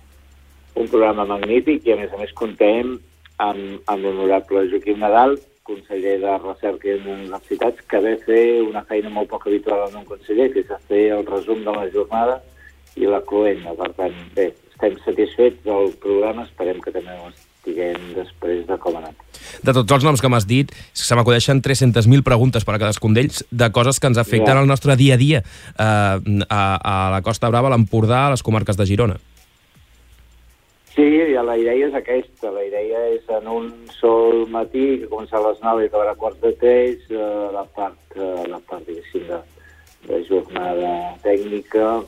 un programa magnífic i a més a més contem amb, amb l'honorable Joaquim Nadal, conseller de Recerca i Universitats, que ve fer una feina molt poc habitual en un conseller, que és fer el resum de la jornada i la cloenda. Per tant, bé, estem satisfets del programa, esperem que també ho estiguem després de com ha anat. De tots els noms que m'has dit, se m'acudeixen 300.000 preguntes per a cadascun d'ells de coses que ens afecten ja. al nostre dia a dia eh, a, a la Costa Brava, a l'Empordà, a les comarques de Girona. Sí, la idea és aquesta. La idea és en un sol matí, que comença a les 9 i acabarà a quarts de 3, eh, la part, eh, la part diguéssim, de, de jornada tècnica,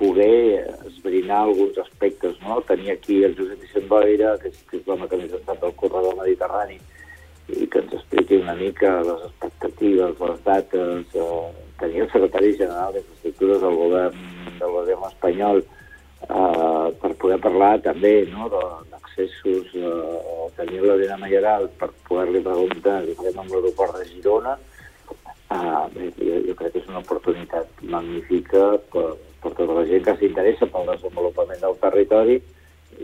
poder esbrinar alguns aspectes, no? Tenir aquí el Josep Vicent Boira, que és, que és l'home que més estat del corredor mediterrani, i que ens expliqui una mica les expectatives, les dates, eh, tenir el secretari general d'Infraestructures del govern del govern espanyol eh, per poder parlar també no, d'accessos eh, o tenir l'Helena Mayoral per poder-li preguntar què farem amb l'aeroport de Girona eh, jo, jo crec que és una oportunitat magnífica per, per tota la gent que s'interessa pel desenvolupament del territori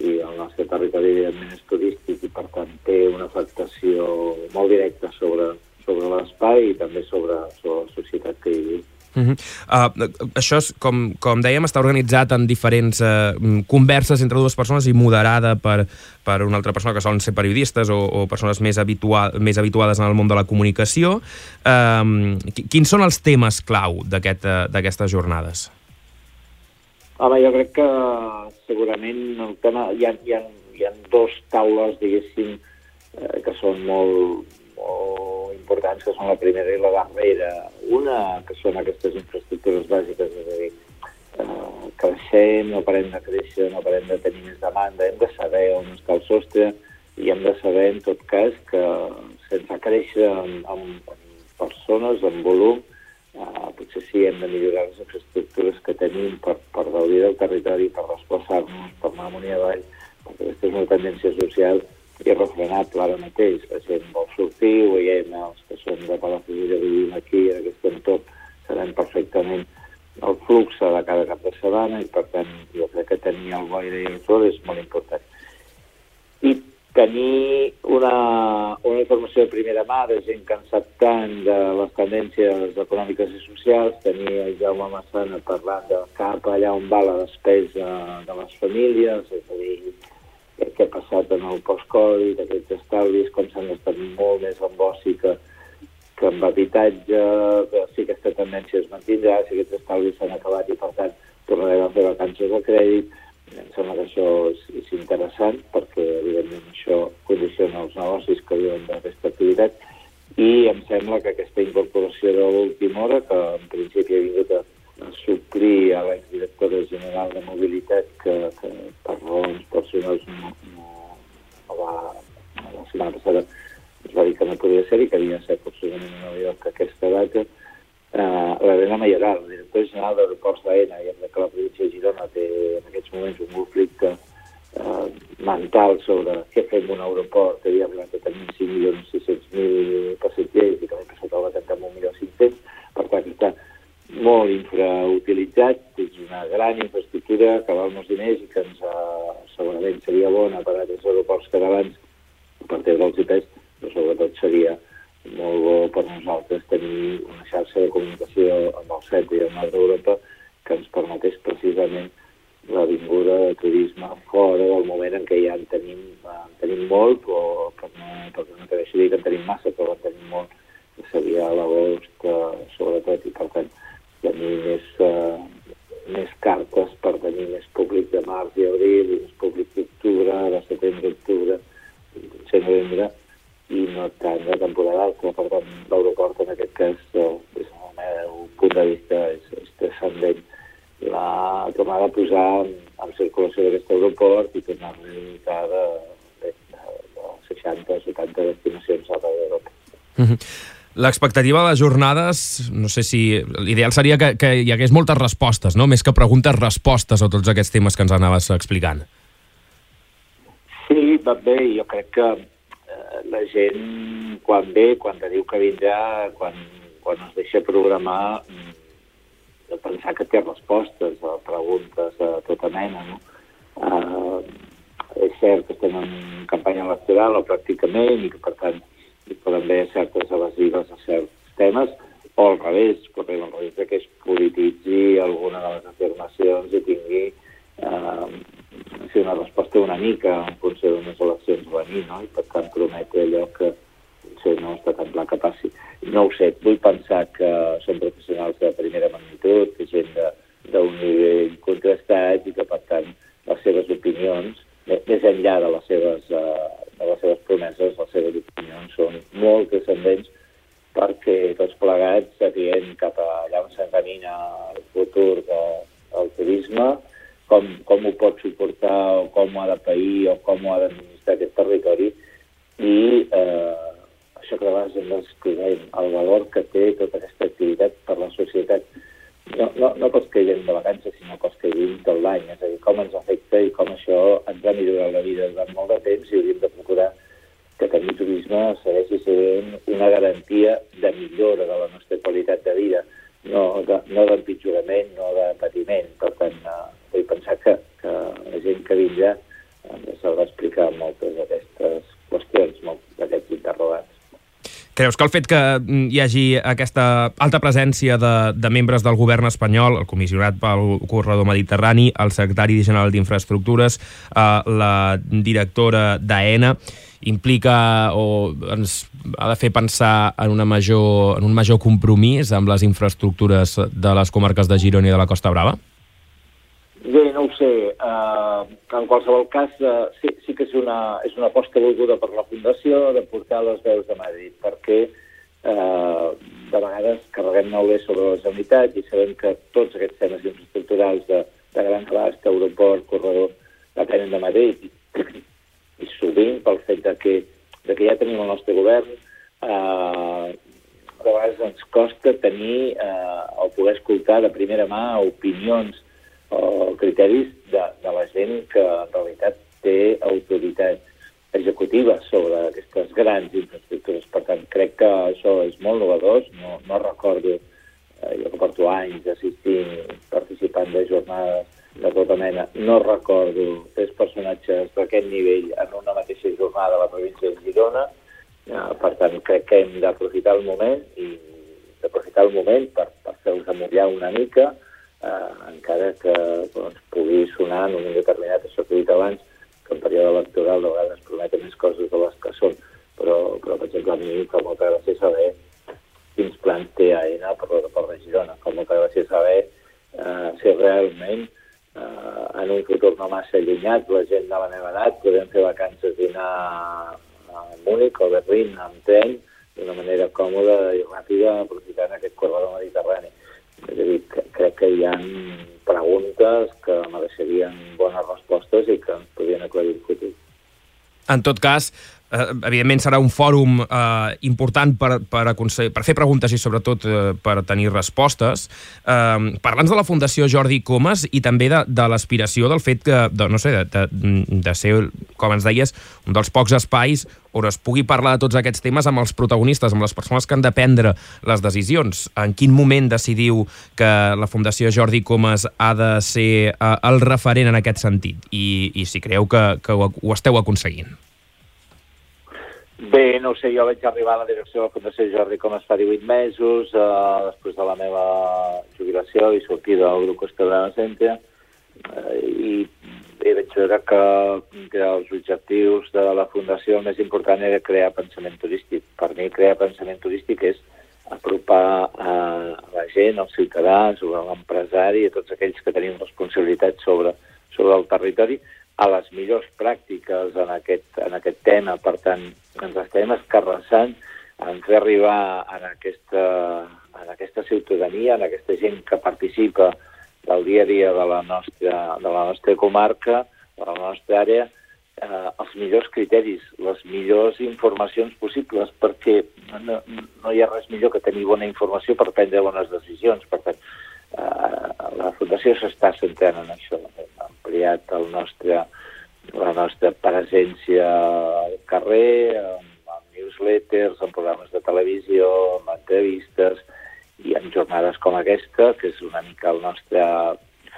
i el nostre territori evidentment és turístic i per tant té una afectació molt directa sobre, sobre l'espai i també sobre, sobre la societat que hi viu. Uh -huh. uh, això, és, com, com dèiem, està organitzat en diferents uh, converses entre dues persones i moderada per, per una altra persona que solen ser periodistes o, o persones més, habitua més habituades en el món de la comunicació. Uh, quins són els temes clau d'aquestes aquest, jornades? Home, jo crec que segurament el tema, hi, ha, hi, ha, hi ha dos taules, diguéssim, eh, que són molt, molt importants, que són la primera i la darrera. Una, que són aquestes infraestructures bàsiques, és a dir, eh, creixem, no parem de créixer, no parem de tenir més demanda, hem de saber on està el sostre i hem de saber, en tot cas, que sense créixer en, en persones, en volum, Uh, potser sí, hem de millorar les infraestructures que tenim per, per gaudir del territori, per desplaçar-nos, per anar amunt i avall, perquè aquesta és una tendència social irrefrenable ara mateix. La gent vol sortir, ho veiem, els que són de Palafrugell vivim aquí, en aquest entorn, sabem perfectament el flux de cada cap de setmana i, per tant, jo crec que tenir el boire i el sol és molt important. I tenir una, una informació de primera mà de gent que en sap tant de les tendències econòmiques i socials, tenir el Jaume Massana parlant de cap allà on va la despesa de les famílies, és a dir, què ha passat en el post-Covid, aquests estalvis, com s'han gastat molt més en oci que, que en habitatge, que si aquesta tendència es mantindrà, si aquests estalvis s'han acabat i, per tant, tornarem a fer vacances de crèdit, em sembla que això és, és interessant perquè, evidentment, això condiciona els negocis que viuen d'aquesta activitat. I em sembla que aquesta incorporació de l'última hora, que en principi ha vingut a suplir a l'exdirectora general de mobilitat que, que per raons personals no, no, no va, la setmana passada ens va dir que no podia ser i que havia de ser possiblement a Nova York aquesta data, eh, l'Helena Mayoral, el director general d'aeroports d'AENA, i que la província de Girona té en aquests moments un conflicte eh, mental sobre què fem un aeroport que havia arribat a tenir 5.600.000 passatgers i que l'any passat el va tancar amb 1.500.000, per tant està molt infrautilitzat, és una gran infraestructura que val molts diners i que ens, eh, segurament seria bona per a aquests aeroports catalans per treure'ls i pes, però sobretot seria molt bo per nosaltres tenir una xarxa de comunicació amb el centre i nord d'Europa que ens permetés precisament la vinguda de turisme fora del moment en què ja en tenim, en tenim molt, o per no, perquè no t'agreixi dir que en tenim massa, però en tenim molt, que seria l'agost, eh, sobretot, i per tant tenir més, eh, més cartes per tenir més públic de març i abril, més públic d'octubre, de setembre, octubre, novembre, i no tant de temporada alta. Per tant, l'aeroport en aquest cas, eh, des del meu punt de vista, és, és transcendent la tornar a posar en, en circulació d'aquest aeroport i dotar de, de, de, de 60 o 70 destinacions a d'Europa. Mm -hmm. L'expectativa de les jornades, no sé si... L'ideal seria que, que hi hagués moltes respostes, no? Més que preguntes-respostes a tots aquests temes que ens anaves explicant. Sí, va bé, jo crec que la gent, quan ve, quan te diu que vindrà, quan, quan es deixa programar, mm, de pensar que té respostes a preguntes de tota mena, no? Uh, és cert que estem en campanya electoral, o pràcticament, i que, per tant, hi poden haver certes evasives a certs temes, o al revés, correm al revés que es polititzi alguna de les afirmacions i tingui eh, una resposta una mica en funció d'unes eleccions venir, no? i per tant prometre allò que potser no està tan clar que passi. No ho sé, vull pensar que són professionals de primera magnitud, que gent d'un nivell contrastat i que per tant les seves opinions, més enllà de les seves, de les seves promeses, les seves opinions són molt transcendents perquè tots plegats seguint cap allà on s'encamina el futur de, del turisme, com, com ho pot suportar o com ho ha de pair o com ho ha d'administrar aquest territori. I eh, això que a vegades hem d'explicar, el valor que té tota aquesta activitat per la societat, no, no, no pels que vivim de vacances, sinó que vivim tot l'any, és a dir, com ens afecta i com això ens ha millorat la vida durant molt de temps i hauríem de procurar que tenir turisme segueixi sent una garantia de millora de la nostra qualitat de vida, no d'empitjorament, de, no de patiment. Per tant, eh, vull pensar que, que la gent que vindrà ens s'haurà explicar moltes d'aquestes qüestions, molts d'aquests interrogants. Creus que el fet que mm, hi hagi aquesta alta presència de, de membres del govern espanyol, el comissionat pel corredor mediterrani, el secretari general d'Infraestructures, eh, la directora d'AENA, implica o ens ha de fer pensar en, una major, en un major compromís amb les infraestructures de les comarques de Girona i de la Costa Brava? Bé, no ho sé. Uh, en qualsevol cas, uh, sí, sí que és una, és una aposta volguda per la Fundació de portar les veus de Madrid, perquè uh, de vegades carreguem bé sobre la Generalitat i sabem que tots aquests temes infraestructurals de, de gran abast, aeroport, corredor, depenen de Madrid i sovint pel fet de que, de que ja tenim el nostre govern, eh, a vegades ens costa tenir eh, o poder escoltar de primera mà opinions o criteris de, de la gent que en realitat té autoritat executiva sobre aquestes grans infraestructures. Per tant, crec que això és molt novedós. No, no recordo, eh, jo que porto anys assistint, participant de jornades de tota mena. No recordo tres personatges d'aquest nivell en una mateixa jornada a la província de Girona. Eh, per tant, crec que hem d'aprofitar el moment i d'aprofitar el moment per, per fer-los amollar una mica, eh, encara que doncs, pugui sonar en un determinat, això que he dit abans, que en període electoral de vegades prometen més coses de les que són, però, però per exemple, a mi fa molta gràcia saber quins plans té AENA per l'aeroport de Girona, fa molta gràcia saber eh, si realment eh, en un futur no massa allunyat, la gent de la meva edat podem fer vacances i anar a Múnich o Berlín amb tren d'una manera còmoda i ràpida aprofitant aquest corredor mediterrani. És a dir, crec que hi ha preguntes que mereixerien bones respostes i que ens podrien aclarir el futur. En tot cas, eh, evidentment serà un fòrum eh, important per, per, per fer preguntes i sobretot eh, per tenir respostes. Eh, Parla'ns de la Fundació Jordi Comas i també de, de l'aspiració del fet que, de, no sé, de, de, de ser, com ens deies, un dels pocs espais on es pugui parlar de tots aquests temes amb els protagonistes, amb les persones que han de prendre les decisions. En quin moment decidiu que la Fundació Jordi Comas ha de ser eh, el referent en aquest sentit? I, i si creu que, que ho, ho esteu aconseguint? Bé, no sé, jo vaig arribar a la direcció de la Fundació Jordi com es fa 18 mesos, eh, després de la meva jubilació i sortida del grup Costa Brava Centre, eh, i, i vaig veure que, que els objectius de la Fundació el més important era crear pensament turístic. Per mi, crear pensament turístic és apropar a la gent, als ciutadans, a l'empresari, a tots aquells que tenim responsabilitat sobre, sobre el territori, a les millors pràctiques en aquest, en aquest tema. Per tant, ens estem escarrassant en fer arribar en aquesta, en aquesta ciutadania, en aquesta gent que participa del dia a dia de la nostra, de la nostra comarca, de la nostra àrea, eh, els millors criteris, les millors informacions possibles, perquè no, no hi ha res millor que tenir bona informació per prendre bones decisions. Per tant, la Fundació s'està centrant en això. Hem ampliat el nostre, la nostra presència al carrer, amb, amb newsletters, amb programes de televisió, amb entrevistes i en jornades com aquesta, que és una mica el nostre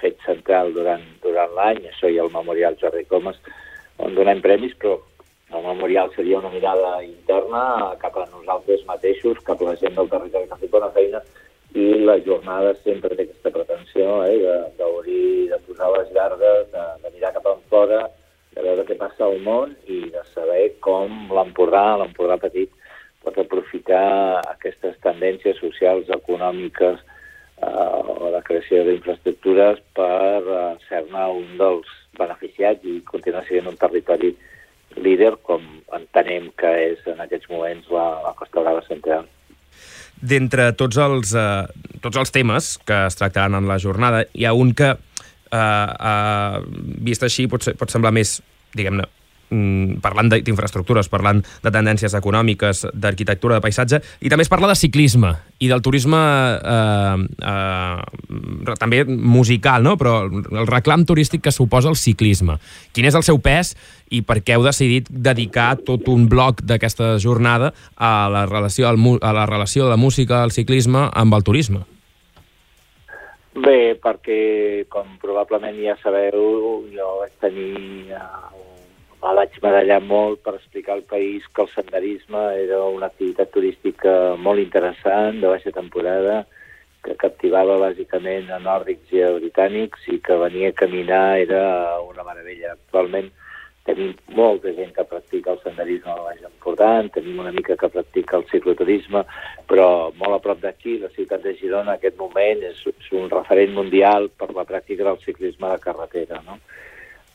fet central durant, durant l'any, això i el Memorial Jordi Comas, on donem premis, però el memorial seria una mirada interna cap a nosaltres mateixos, cap a la gent del territori que ha fet bona feina, i la jornada sempre té aquesta pretensió eh, de, de posar les llargues, de, de mirar cap enfora, de veure què passa al món i de saber com l'Empordà, l'Empordà petit, pot aprofitar aquestes tendències socials, econòmiques eh, o de creació d'infraestructures per eh, ser-ne un dels beneficiats i continuar sent un territori líder com entenem que és en aquests moments la, la Costa Brava Central. D'entre tots, els, eh, tots els temes que es tractaran en la jornada, hi ha un que, eh, eh, vist així, pot, ser, pot semblar més, diguem-ne, mm, parlant d'infraestructures, parlant de tendències econòmiques, d'arquitectura, de paisatge, i també es parla de ciclisme i del turisme eh, eh, també musical, no? però el reclam turístic que suposa el ciclisme. Quin és el seu pes i per què heu decidit dedicar tot un bloc d'aquesta jornada a la relació, a la relació de la música, al ciclisme amb el turisme? Bé, perquè, com probablement ja sabeu, jo vaig tenir... Me vaig medallar molt per explicar al país que el senderisme era una activitat turística molt interessant, de baixa temporada, que captivava bàsicament a nòrdics i a britànics i que venir a caminar era una meravella. Actualment, Tenim molta gent que practica el senderisme a Baix Empordà, tenim una mica que practica el cicloturisme, però molt a prop d'aquí, la ciutat de Girona, en aquest moment, és, és un referent mundial per la pràctica del ciclisme de carretera. No?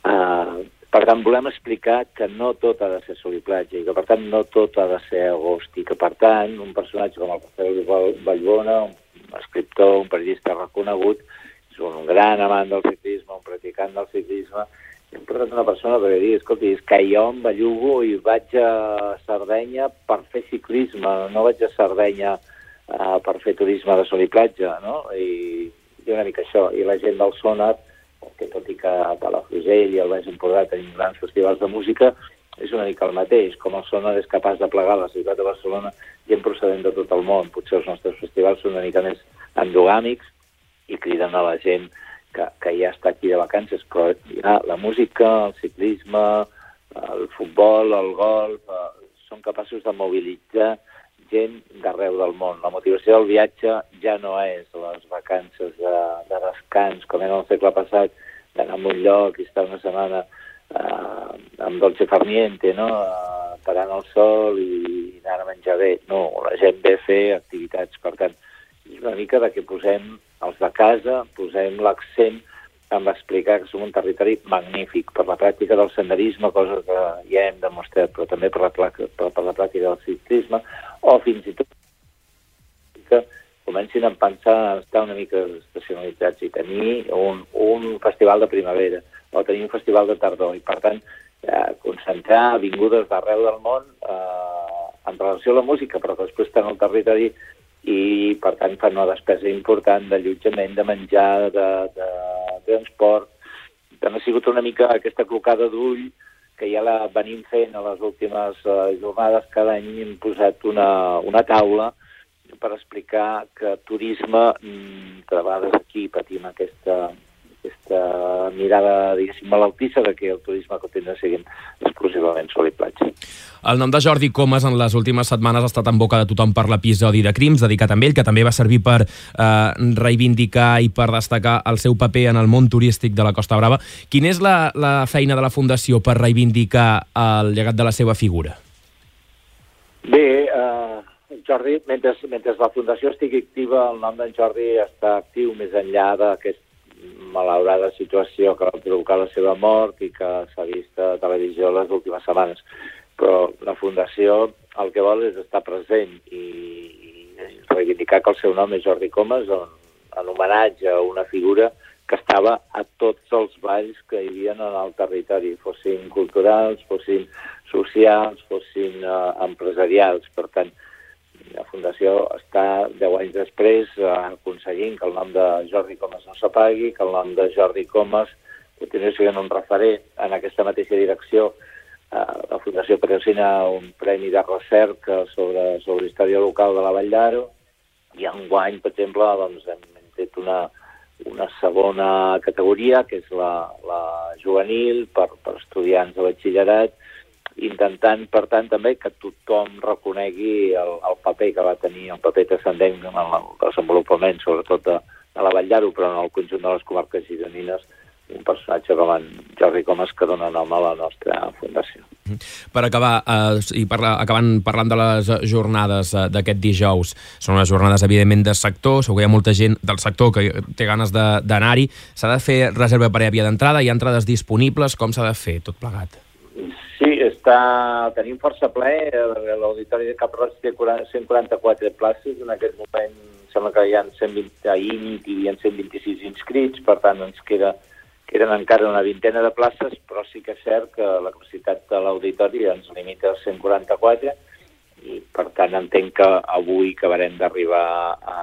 Uh, per tant, volem explicar que no tot ha de ser sol i platja i que, per tant, no tot ha de ser agost i que, per tant, un personatge com el Rafael Vallbona, un escriptor, un periodista reconegut, és un gran amant del ciclisme, un practicant del ciclisme, hem portat una persona per dir, escolti, és que jo em bellugo i vaig a Sardenya per fer ciclisme, no vaig a Sardenya uh, per fer turisme de sol i platja, no? I, i una mica això. I la gent del Sonar, que tot i que a Palafrugell i al Baix Empordà tenim grans festivals de música, és una mica el mateix. Com el Sonar és capaç de plegar la ciutat de Barcelona, gent procedent de tot el món. Potser els nostres festivals són una mica més endogàmics i criden a la gent que, que ja està aquí de vacances, però ja, la música, el ciclisme, el futbol, el golf, eh, són capaços de mobilitzar gent d'arreu del món. La motivació del viatge ja no és les vacances de, de descans, com era el segle passat, d'anar a un lloc i estar una setmana eh, amb dolce farniente, no? Eh, parant el sol i anar a menjar bé. No, la gent ve a fer activitats. Per tant, és una mica de que posem els de casa posem l'accent en explicar que som un territori magnífic per la pràctica del senderisme, cosa que ja hem demostrat, però també per la, per, per la pràctica del ciclisme, o fins i tot que comencin a pensar en estar una mica estacionalitzats i tenir un, un festival de primavera o tenir un festival de tardor i, per tant, eh, concentrar vingudes d'arreu del món eh, en relació a la música, però que després estan al territori i per tant fan una despesa important d'allotjament, de menjar, de, de, de transport. També ha sigut una mica aquesta clocada d'ull que ja la venim fent a les últimes uh, jornades. Cada any hem posat una, una taula per explicar que turisme, mm, de vegades aquí patim aquesta, aquesta mirada, diguéssim, malaltissa de que el turisme continua sent exclusivament sol i platja. El nom de Jordi Comas en les últimes setmanes ha estat en boca de tothom per l'episodi de Crims dedicat a ell, que també va servir per eh, reivindicar i per destacar el seu paper en el món turístic de la Costa Brava. Quina és la, la feina de la Fundació per reivindicar el llegat de la seva figura? Bé, eh, Jordi, mentre, mentre la Fundació estigui activa, el nom d'en Jordi està actiu més enllà d'aquest malaurada situació que va provocar la seva mort i que s'ha vist a televisió les últimes setmanes. Però la Fundació el que vol és estar present i, i reivindicar que el seu nom és Jordi Comas en, en homenatge a una figura que estava a tots els balls que hi havia en el territori, fossin culturals, fossin socials, fossin uh, empresarials. Per tant, la Fundació està 10 anys després eh, aconseguint que el nom de Jordi Comas no s'apagui, que el nom de Jordi Comas continuï sent un referent en aquesta mateixa direcció. Eh, la Fundació patrocina un premi de recerca sobre, sobre història local de la Vall d'Aro i enguany, per exemple, doncs, hem fet una, una segona categoria, que és la, la juvenil, per, per estudiants de batxillerat, intentant, per tant, també que tothom reconegui el, el paper que va tenir, el paper transcendent en el desenvolupament, sobretot de, de la Vall però en el conjunt de les comarques gironines, un personatge com en Jordi Comas que dona nom a la nostra fundació. Per acabar, eh, i parla, acabant parlant de les jornades eh, d'aquest dijous, són unes jornades evidentment de sector, segur que hi ha molta gent del sector que té ganes d'anar-hi. S'ha de fer reserva prèvia d'entrada, hi ha entrades disponibles, com s'ha de fer tot plegat? Sí, està, tenim força ple. L'Auditori de Cap Roig té 144 places. En aquest moment sembla que hi ha 120, ahir hi havia 126 inscrits, per tant ens queda, queden encara una vintena de places, però sí que és cert que la capacitat de l'auditori ens limita a 144 i per tant entenc que avui acabarem d'arribar a,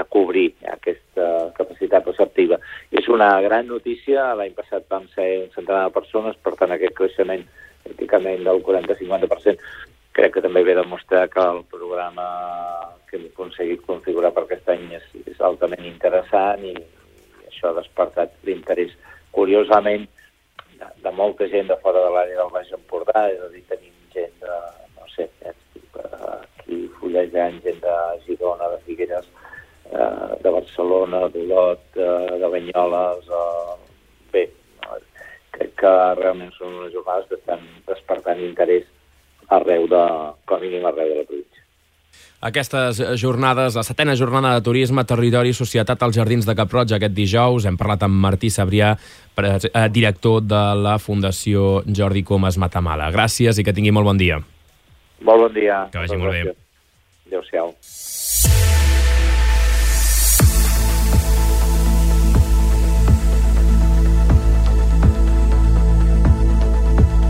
a cobrir aquesta capacitat receptiva. És una gran notícia, l'any passat vam ser un centenar de persones, per tant aquest creixement pràcticament del 40-50% crec que també ve demostrar que el programa que hem aconseguit configurar per aquest any és, és altament interessant i, això ha despertat l'interès, curiosament, de, de molta gent de fora de l'àrea del Baix Empordà, és a dir, tenim gent de, no sé, aquí fullejant, gent de Girona, de Figueres, eh, de Barcelona, d'Olot, eh, de Banyoles, eh, bé, crec que realment són unes jornades que estan despertant interès arreu de, com a mínim arreu de la província. Aquestes jornades, la setena jornada de turisme, territori i societat als Jardins de Cap Roig aquest dijous. Hem parlat amb Martí Sabrià, eh, director de la Fundació Jordi Comas Matamala. Gràcies i que tingui molt bon dia. Molt bon dia. Que vagi molt bé. Adéu-siau.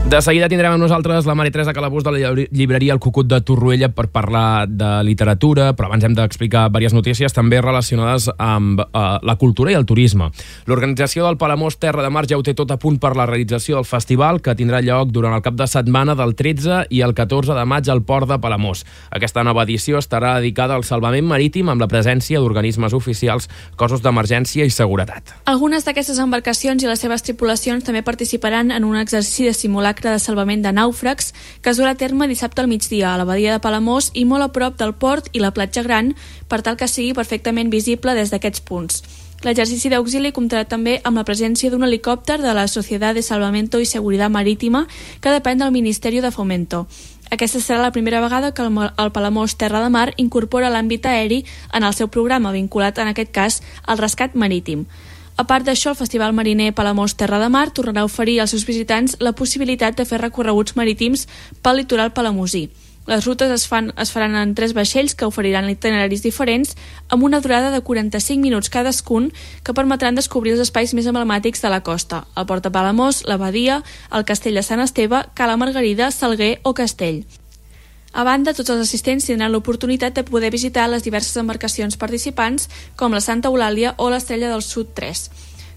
De seguida tindrem amb nosaltres la Mari Teresa Calabús de la llibreria El Cucut de Torroella per parlar de literatura, però abans hem d'explicar diverses notícies també relacionades amb uh, la cultura i el turisme. L'organització del Palamós Terra de Mar ja ho té tot a punt per la realització del festival que tindrà lloc durant el cap de setmana del 13 i el 14 de maig al port de Palamós. Aquesta nova edició estarà dedicada al salvament marítim amb la presència d'organismes oficials, cossos d'emergència i seguretat. Algunes d'aquestes embarcacions i les seves tripulacions també participaran en un exercici de simulacre de salvament de nàufrags que es durà a terme dissabte al migdia a la badia de Palamós i molt a prop del port i la platja gran per tal que sigui perfectament visible des d'aquests punts. L'exercici d'auxili comptarà també amb la presència d'un helicòpter de la Societat de Salvamento i Seguretat Marítima que depèn del Ministeri de Fomento. Aquesta serà la primera vegada que el Palamós Terra de Mar incorpora l'àmbit aeri en el seu programa, vinculat en aquest cas al rescat marítim. A part d'això, el Festival Mariner Palamós Terra de Mar tornarà a oferir als seus visitants la possibilitat de fer recorreguts marítims pel litoral palamosí. Les rutes es, fan, es faran en tres vaixells que oferiran itineraris diferents amb una durada de 45 minuts cadascun que permetran descobrir els espais més emblemàtics de la costa, el Port de Palamós, la Badia, el Castell de Sant Esteve, Cala Margarida, Salguer o Castell. A banda, tots els assistents tindran l'oportunitat de poder visitar les diverses embarcacions participants, com la Santa Eulàlia o l'Estrella del Sud 3.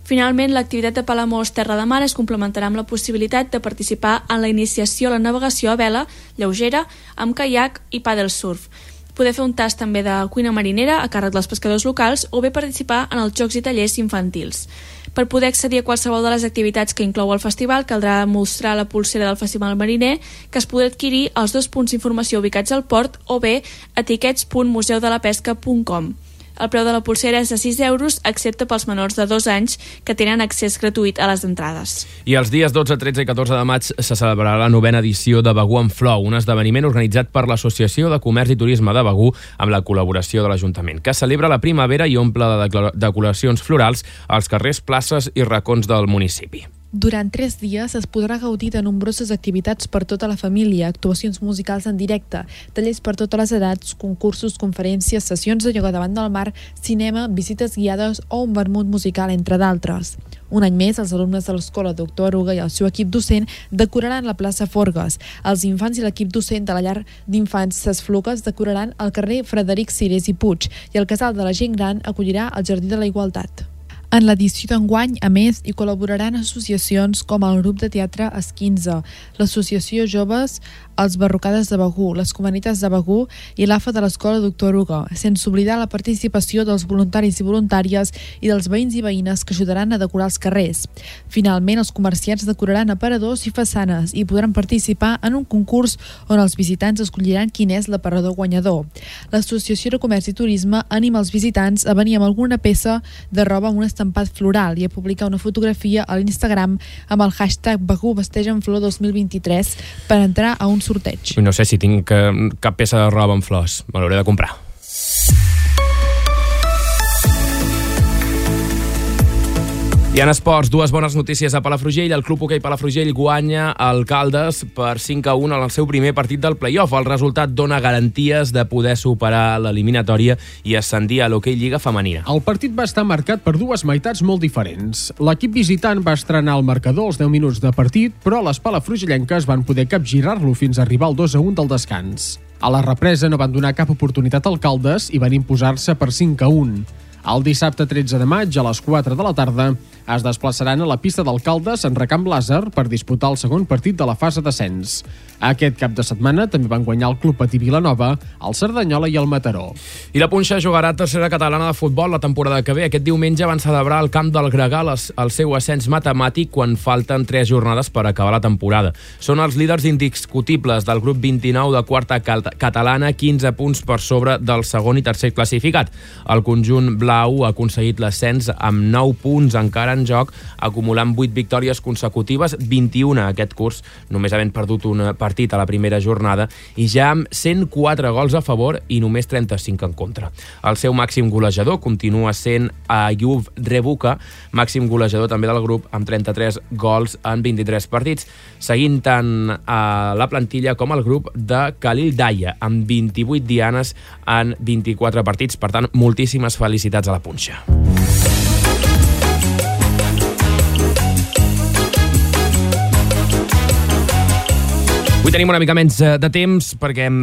Finalment, l'activitat de Palamós Terra de Mar es complementarà amb la possibilitat de participar en la iniciació a la navegació a vela lleugera amb caiac i paddle surf. Poder fer un tast també de cuina marinera a càrrec dels pescadors locals o bé participar en els jocs i tallers infantils. Per poder accedir a qualsevol de les activitats que inclou el festival, caldrà mostrar la pulsera del Festival Mariner, que es podrà adquirir als dos punts d'informació ubicats al port o bé etiquets.museudelapesca.com. El preu de la pulsera és de 6 euros, excepte pels menors de 2 anys que tenen accés gratuït a les entrades. I els dies 12, 13 i 14 de maig se celebrarà la novena edició de Begú en Flor, un esdeveniment organitzat per l'Associació de Comerç i Turisme de Begú amb la col·laboració de l'Ajuntament, que celebra la primavera i omple de decoracions florals als carrers, places i racons del municipi. Durant tres dies es podrà gaudir de nombroses activitats per tota la família, actuacions musicals en directe, tallers per totes les edats, concursos, conferències, sessions de ioga davant del mar, cinema, visites guiades o un vermut musical, entre d'altres. Un any més, els alumnes de l'Escola Doctor Aruga i el seu equip docent decoraran la plaça Forgues. Els infants i l'equip docent de la llar d'infants Ses Fluques decoraran el carrer Frederic Cirés i Puig i el casal de la gent gran acollirà el Jardí de la Igualtat. En l'edició d'enguany, a més, hi col·laboraran associacions com el grup de teatre Esquinze, l'associació Joves els Barrocades de Begú, les Comunitats de Begú i l'AFA de l'Escola Doctor Hugo, sense oblidar la participació dels voluntaris i voluntàries i dels veïns i veïnes que ajudaran a decorar els carrers. Finalment, els comerciants decoraran aparadors i façanes i podran participar en un concurs on els visitants escolliran quin és l'aparador guanyador. L'Associació de Comerç i Turisme anima els visitants a venir amb alguna peça de roba amb un estampat floral i a publicar una fotografia a l'Instagram amb el hashtag Begú Vesteja en Flor 2023 per entrar a un sorteig. No sé si tinc cap peça de roba amb flors. Me l'hauré de comprar. I en esports, dues bones notícies a Palafrugell. El Club Hoquei Palafrugell guanya el Caldes per 5 a 1 en el seu primer partit del playoff. El resultat dona garanties de poder superar l'eliminatòria i ascendir a l'Hoquei Lliga Femenina. El partit va estar marcat per dues meitats molt diferents. L'equip visitant va estrenar el marcador als 10 minuts de partit, però les palafrugellenques van poder capgirar-lo fins a arribar al 2 a 1 del descans. A la represa no van donar cap oportunitat al Caldes i van imposar-se per 5 a 1. El dissabte 13 de maig, a les 4 de la tarda, es desplaçaran a la pista d'alcaldes en Recamp Làser per disputar el segon partit de la fase d'ascens. Aquest cap de setmana també van guanyar el Club Patí Vilanova, el Cerdanyola i el Mataró. I la Punxa jugarà tercera catalana de futbol la temporada que ve. Aquest diumenge van celebrar al camp del Gregal el seu ascens matemàtic quan falten tres jornades per acabar la temporada. Són els líders indiscutibles del grup 29 de quarta catalana, 15 punts per sobre del segon i tercer classificat. El conjunt blau ha aconseguit l'ascens amb 9 punts encara en joc, acumulant 8 victòries consecutives, 21 aquest curs, només havent perdut un partit a la primera jornada, i ja amb 104 gols a favor i només 35 en contra. El seu màxim golejador continua sent Ayub Rebuka, màxim golejador també del grup, amb 33 gols en 23 partits, seguint tant a la plantilla com el grup de Khalil Daya, amb 28 dianes en 24 partits. Per tant, moltíssimes felicitats a la punxa. Avui tenim una mica menys eh, de temps perquè hem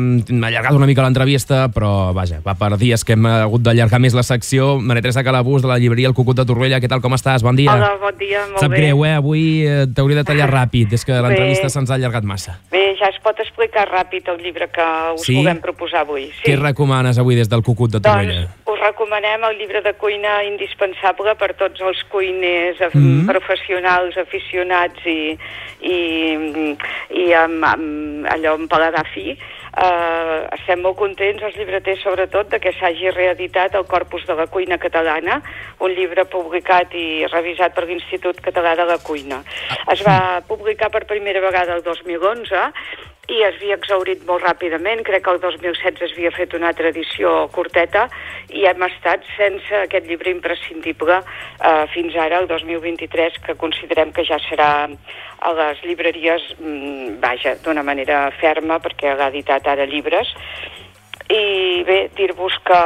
allargat una mica l'entrevista, però vaja, va per dies que hem hagut d'allargar més la secció. Maria Teresa Calabús, de la llibreria El Cucut de Torrella, què tal, com estàs? Bon dia. Hola, bon dia, molt Sap bé. greu, eh? Avui eh, t'hauria de tallar *laughs* ràpid, és que l'entrevista se'ns ha allargat massa. Bé, ja es pot explicar ràpid el llibre que us Sí? volem proposar avui. Sí. Què recomanes avui des del Cucut de Torrella? Doncs us recomanem el llibre de cuina indispensable per tots els cuiners af- Mhm. professionals, aficionats i, i, i amb, amb allò amb paladar fi. Uh, estem molt contents, els llibreters, sobretot, de que s'hagi reeditat el Corpus de la Cuina Catalana, un llibre publicat i revisat per l'Institut Català de la Cuina. Es va publicar per primera vegada el 2011 i es havia exaurit molt ràpidament. Crec que el 2016 es havia fet una altra edició curteta i hem estat sense aquest llibre imprescindible eh, fins ara, el 2023, que considerem que ja serà a les llibreries, mm, vaja, d'una manera ferma, perquè l'ha editat ara llibres. I bé, dir-vos que,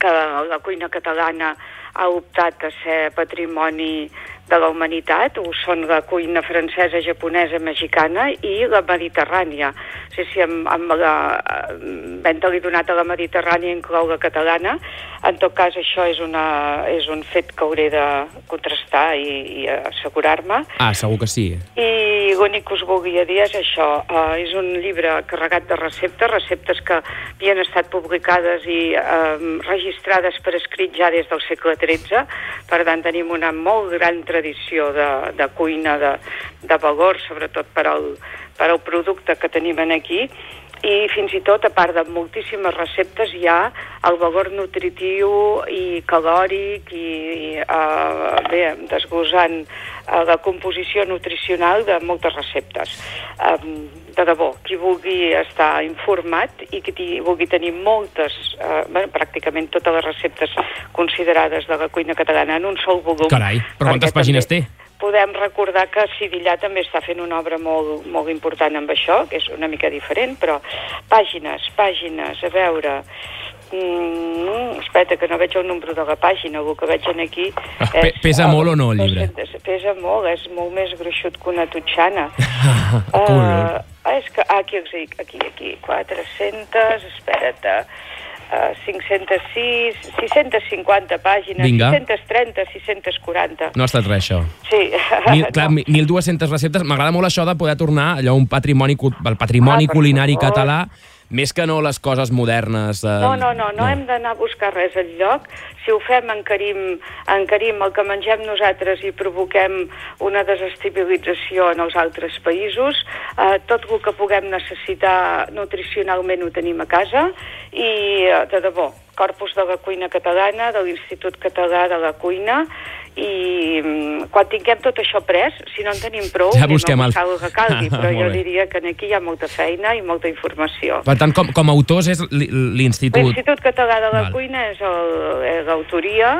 que la cuina catalana ha optat a ser patrimoni de la humanitat, ho són la cuina francesa, japonesa, mexicana i la mediterrània. Sí, sí, amb, amb la venda-li donat a la mediterrània inclou la catalana. En tot cas, això és, una, és un fet que hauré de contrastar i, i assegurar-me. Ah, segur que sí. I l'únic que us volia dir és això, uh, és un llibre carregat de receptes, receptes que havien estat publicades i uh, registrades per escrit ja des del segle XIII, per tant tenim una molt gran tradició de, de cuina de, de valor, sobretot per al, per al producte que tenim aquí, i fins i tot, a part de moltíssimes receptes, hi ha el valor nutritiu i calòric i, i uh, bé, desglossant uh, la composició nutricional de moltes receptes. Um, de debò, qui vulgui estar informat i qui vulgui tenir moltes, uh, bueno, pràcticament totes les receptes considerades de la cuina catalana en un sol volum. Carai, però quantes pàgines també té? Podem recordar que Sidillà també està fent una obra molt, molt important amb això, que és una mica diferent, però pàgines, pàgines, a veure... Mm, espera, que no veig el número de la pàgina, el que veig aquí... Ah, pe- pesa molt o no, el llibre? 200, Pesa molt, és molt més gruixut que una tutxana. *laughs* Cool. Uh, és que, ah, aquí, aquí, aquí, aquí, 400, espera't, uh, 506, 650 pàgines, Vinga. 630, 640. No ha estat res, això. Sí. Mil, *laughs* clar, No. 1.200 receptes. M'agrada molt això de poder tornar allò un patrimoni, el patrimoni Ah, culinari favor. català, més que no les coses modernes. Eh, No, no, no, no hem d'anar a buscar res al lloc. Si ho fem encarim, encarim el que mengem nosaltres i provoquem una desestabilització en els altres països. Eh, tot el que puguem necessitar nutricionalment ho tenim a casa i, eh, de debò, Corpus de la Cuina Catalana, de l'Institut Català de la Cuina, i mm, quan tinguem tot això pres, si no en tenim prou, Ja que busquem no el- cal que calgui, *laughs* però jo diria que aquí hi ha molta feina i molta informació. Per tant, com, com a autors és l'I- l'Institut. L'Institut Català de la Val. Cuina és l'autoria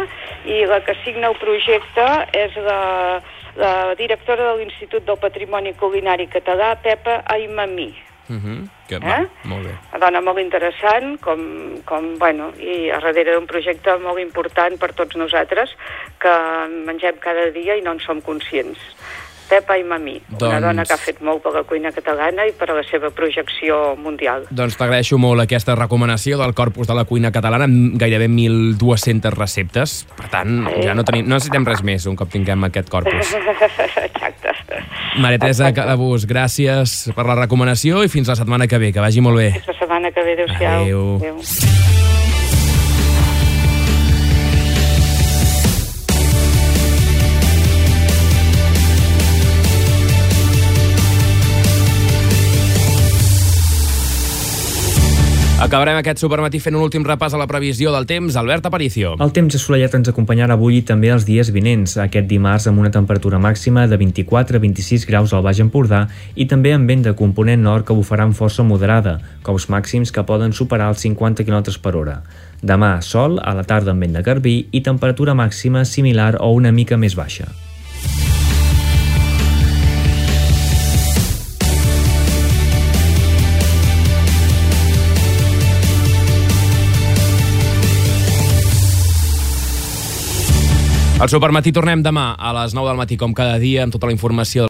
i la que signa el projecte és la, la directora de l'Institut del Patrimoni Culinari Català, Pepa Aimamí. Uh -huh. que, Eh? molt bé. Una dona molt interessant, com, com, bueno, i a darrere d'un projecte molt important per tots nosaltres, que mengem cada dia i no en som conscients. Pepa Aimamí, una Doncs- dona que ha fet molt per la cuina catalana i per a la seva projecció mundial. Doncs t'agraeixo molt aquesta recomanació del Corpus de la Cuina Catalana amb gairebé 1.200 receptes. Per tant, ja no, tenim, no necessitem res més un cop tinguem aquest corpus. *laughs* Exacte. Maria Teresa Calabús, gràcies per la recomanació i fins la setmana que ve. Que vagi molt bé. Fins la setmana que ve. Adéu-siau. Adéu. Adéu. Acabarem aquest supermatí fent un últim repàs a la previsió del temps. Albert Aparicio. El temps assolellat ens acompanyarà avui i també els dies vinents, aquest dimarts amb una temperatura màxima de 24 a 26 graus al Baix Empordà i també amb vent de component nord que bufarà amb força moderada, cops màxims que poden superar els 50 km per hora. Demà, sol, a la tarda amb vent de garbí i temperatura màxima similar o una mica més baixa. Al supermatí tornem demà a les 9 del matí, com cada dia, amb tota la informació